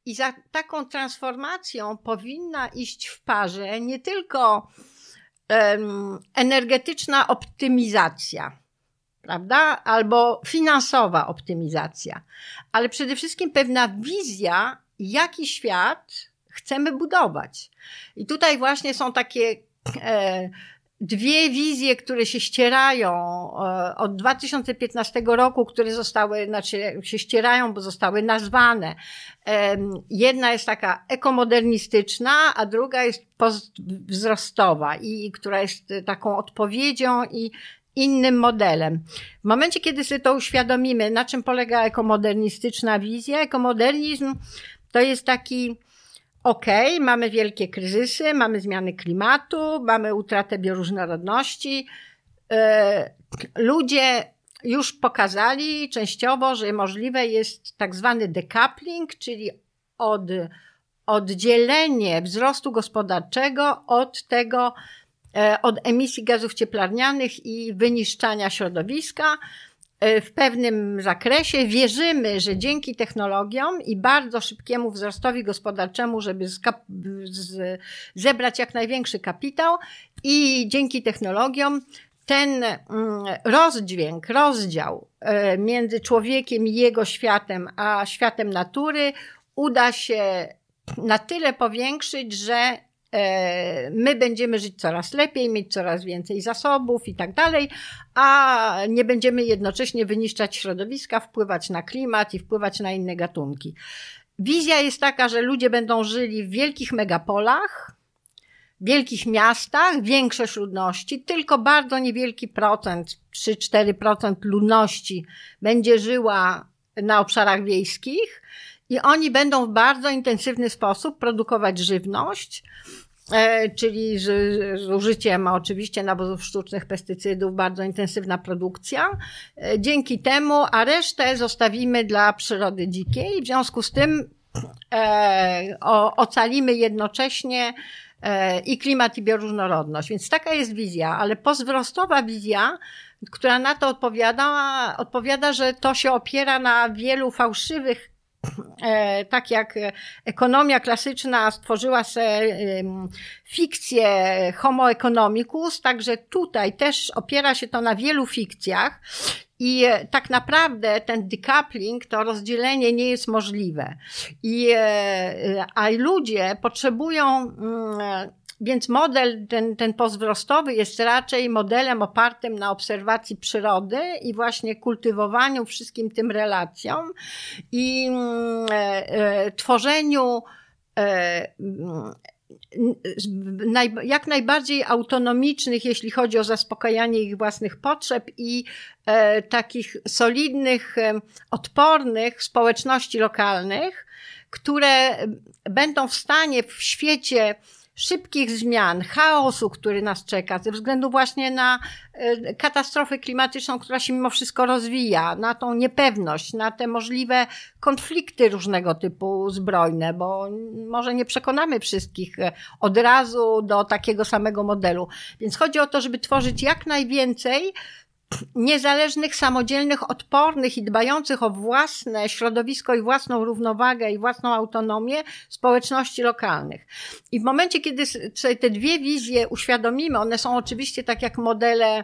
i za taką transformacją powinna iść w parze nie tylko um, energetyczna optymizacja, prawda? Albo finansowa optymizacja, ale przede wszystkim pewna wizja, jaki świat chcemy budować. I tutaj właśnie są takie e, dwie wizje, które się ścierają e, od 2015 roku, które zostały, znaczy się ścierają, bo zostały nazwane. Jedna jest taka ekomodernistyczna, a druga jest postwzrostowa i która jest taką odpowiedzią i innym modelem. W momencie, kiedy sobie to uświadomimy, na czym polega ekomodernistyczna wizja, ekomodernizm to jest taki okej, okay, mamy wielkie kryzysy, mamy zmiany klimatu, mamy utratę bioróżnorodności. E, ludzie już pokazali częściowo, że możliwe jest tak zwany decoupling, czyli od, oddzielenie wzrostu gospodarczego od tego, e, od emisji gazów cieplarnianych i wyniszczania środowiska. E, w pewnym zakresie. Wierzymy, że dzięki technologiom i bardzo szybkiemu wzrostowi gospodarczemu, żeby zebrać jak największy kapitał i dzięki technologiom ten mm, rozdźwięk, rozdział e, między człowiekiem i jego światem, a światem natury uda się na tyle powiększyć, że my będziemy żyć coraz lepiej, mieć coraz więcej zasobów i tak dalej, a nie będziemy jednocześnie wyniszczać środowiska, wpływać na klimat i wpływać na inne gatunki. Wizja jest taka, że ludzie będą żyli w wielkich megapolach, wielkich miastach, większość ludności, tylko bardzo niewielki procent, 3-4% ludności będzie żyła na obszarach wiejskich i oni będą w bardzo intensywny sposób produkować żywność, E, czyli z, z użyciem oczywiście nawozów sztucznych, pestycydów, bardzo intensywna produkcja. E, dzięki temu, a resztę zostawimy dla przyrody dzikiej. W związku z tym e, o, ocalimy jednocześnie e, i klimat, i bioróżnorodność. Więc taka jest wizja, ale pozwrostowa wizja, która na to odpowiada, odpowiada, że to się opiera na wielu fałszywych tak jak ekonomia klasyczna stworzyła sobie fikcję homo economicus, także tutaj też opiera się to na wielu fikcjach i tak naprawdę ten decoupling, to rozdzielenie nie jest możliwe. I, e, a ludzie potrzebują mm, więc model ten, ten postwzrostowy jest raczej modelem opartym na obserwacji przyrody i właśnie kultywowaniu wszystkim tym relacjom i mm, e, e, tworzeniu e, jak najbardziej autonomicznych, jeśli chodzi o zaspokajanie ich własnych potrzeb i takich solidnych, odpornych społeczności lokalnych, które będą w stanie w świecie szybkich zmian, chaosu, który nas czeka, ze względu właśnie na e, katastrofę klimatyczną, która się mimo wszystko rozwija, na tą niepewność, na te możliwe konflikty różnego typu zbrojne, bo może nie przekonamy wszystkich e, od razu do takiego samego modelu. Więc chodzi o to, żeby tworzyć jak najwięcej niezależnych, samodzielnych, odpornych i dbających o własne środowisko i własną równowagę i własną autonomię społeczności lokalnych. I w momencie, kiedy sobie te dwie wizje uświadomimy, one są oczywiście tak jak modele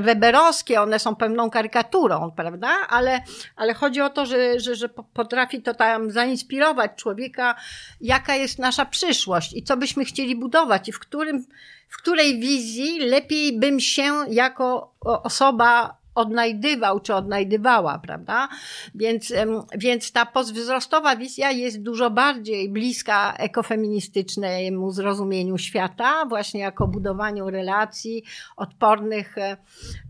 weberowskie, one są pewną karykaturą, prawda? Ale, ale chodzi o to, że, że, że potrafi to tam zainspirować człowieka, jaka jest nasza przyszłość i co byśmy chcieli budować i w którym w której wizji lepiej bym się jako osoba odnajdywał czy odnajdywała, prawda? Więc, więc ta postwzrostowa wizja jest dużo bardziej bliska ekofeministycznemu zrozumieniu świata, właśnie jako budowaniu relacji, odpornych e,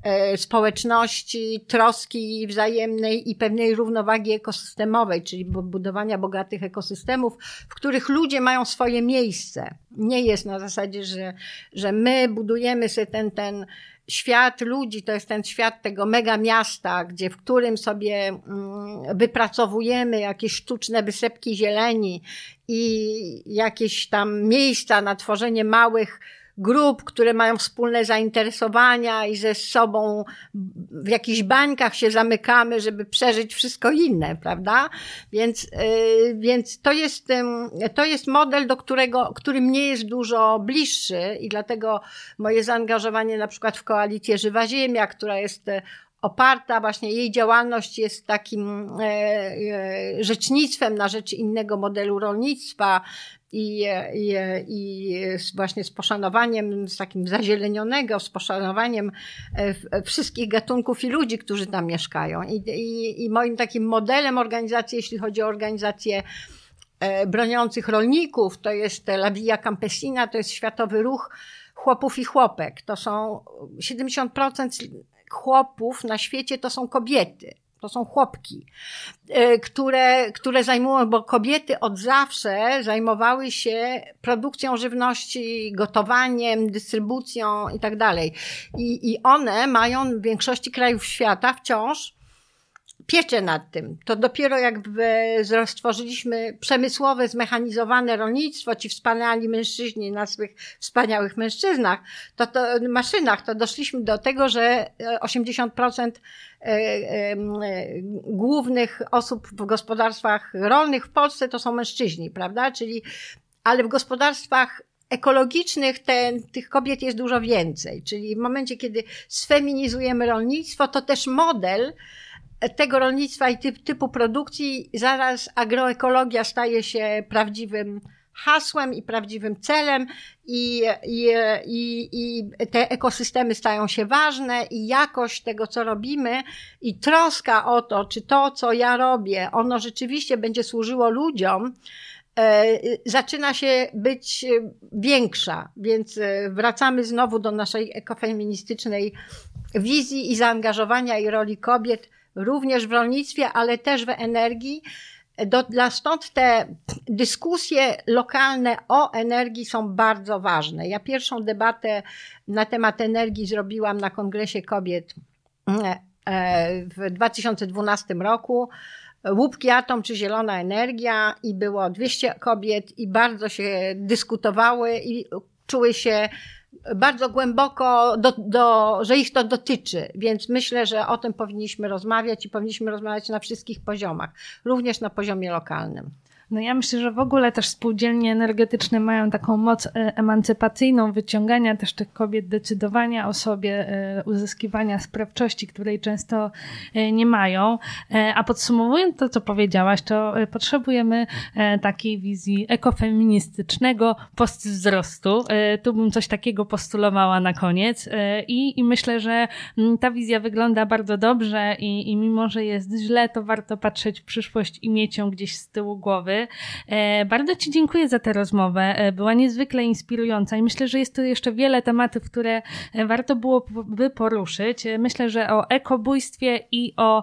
e, społeczności, troski wzajemnej i pewnej równowagi ekosystemowej, czyli budowania bogatych ekosystemów, w których ludzie mają swoje miejsce. Nie jest na zasadzie, że, że my budujemy sobie ten, ten świat ludzi to jest ten świat tego mega miasta, gdzie w którym sobie mm, wypracowujemy jakieś sztuczne wysepki zieleni i jakieś tam miejsca na tworzenie małych grup, które mają wspólne zainteresowania i ze sobą w jakichś bańkach się zamykamy, żeby przeżyć wszystko inne, prawda? Więc, yy, więc to jest, yy, to jest model, do którego, który mnie jest dużo bliższy i dlatego moje zaangażowanie na przykład w koalicję Żywa Ziemia, która jest y, oparta, właśnie jej działalność jest takim e, e, rzecznictwem na rzecz innego modelu rolnictwa, i, i, i właśnie z poszanowaniem, z takim zazielenionego, z poszanowaniem e, wszystkich gatunków i ludzi, którzy tam mieszkają. I, i, i moim takim modelem organizacji, jeśli chodzi o organizację e, broniących rolników, to jest La Via Campesina, to jest światowy ruch chłopów i chłopek. To są 70% chłopów na świecie to są kobiety. To są chłopki, e, które, które zajmują, bo kobiety od zawsze zajmowały się produkcją żywności, gotowaniem, dystrybucją i tak dalej. I one mają w większości krajów świata wciąż pieczę nad tym. To dopiero jak stworzyliśmy przemysłowe, zmechanizowane rolnictwo, ci wspaniali mężczyźni na swych wspaniałych mężczyznach, to, to maszynach, to doszliśmy do tego, że 80% e, e, głównych osób w gospodarstwach rolnych w Polsce to są mężczyźni, prawda? Czyli, ale w gospodarstwach ekologicznych ten, tych kobiet jest dużo więcej. Czyli w momencie, kiedy sfeminizujemy rolnictwo, to też model, tego rolnictwa i typ, typu produkcji. Zaraz agroekologia staje się prawdziwym hasłem i prawdziwym celem i, i, i, i te ekosystemy stają się ważne i jakość tego, co robimy i troska o to, czy to, co ja robię, ono rzeczywiście będzie służyło ludziom, e, zaczyna się być większa, więc e, wracamy znowu do naszej ekofeministycznej wizji i zaangażowania i roli kobiet również w rolnictwie, ale też w energii. Do, dla stąd te dyskusje lokalne o energii są bardzo ważne. Ja pierwszą debatę na temat energii zrobiłam na Kongresie Kobiet e, w 2012 roku. Łupki atom czy zielona energia i było 200 kobiet i bardzo się dyskutowały i czuły się bardzo głęboko, do, do, że ich to dotyczy, więc myślę, że o tym powinniśmy rozmawiać i powinniśmy rozmawiać na wszystkich poziomach, również na poziomie lokalnym. No ja myślę, że w ogóle też spółdzielnie energetyczne mają taką moc e, emancypacyjną wyciągania też tych kobiet, decydowania o sobie, e, uzyskiwania sprawczości, której często e, nie mają. A podsumowując to, co powiedziałaś, to potrzebujemy takiej wizji ekofeministycznego postwzrostu. Tu bym coś takiego postulowała na koniec i, i myślę, że mm, ta wizja wygląda bardzo dobrze i, i mimo, że jest źle, to warto patrzeć w przyszłość i mieć ją gdzieś z tyłu głowy. E, bardzo Ci dziękuję za tę rozmowę. E, była niezwykle inspirująca i myślę, że jest tu jeszcze wiele tematów, które e, warto byłoby poruszyć. Myślę, że o ekobójstwie i o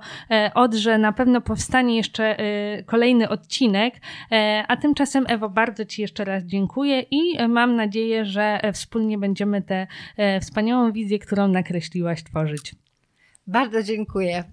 Odrze na pewno powstanie jeszcze kolejny odcinek. A tymczasem, Ewo, bardzo Ci jeszcze raz dziękuję i mam nadzieję, że wspólnie będziemy tę wspaniałą wizję, którą nakreśliłaś, tworzyć. Bardzo dziękuję.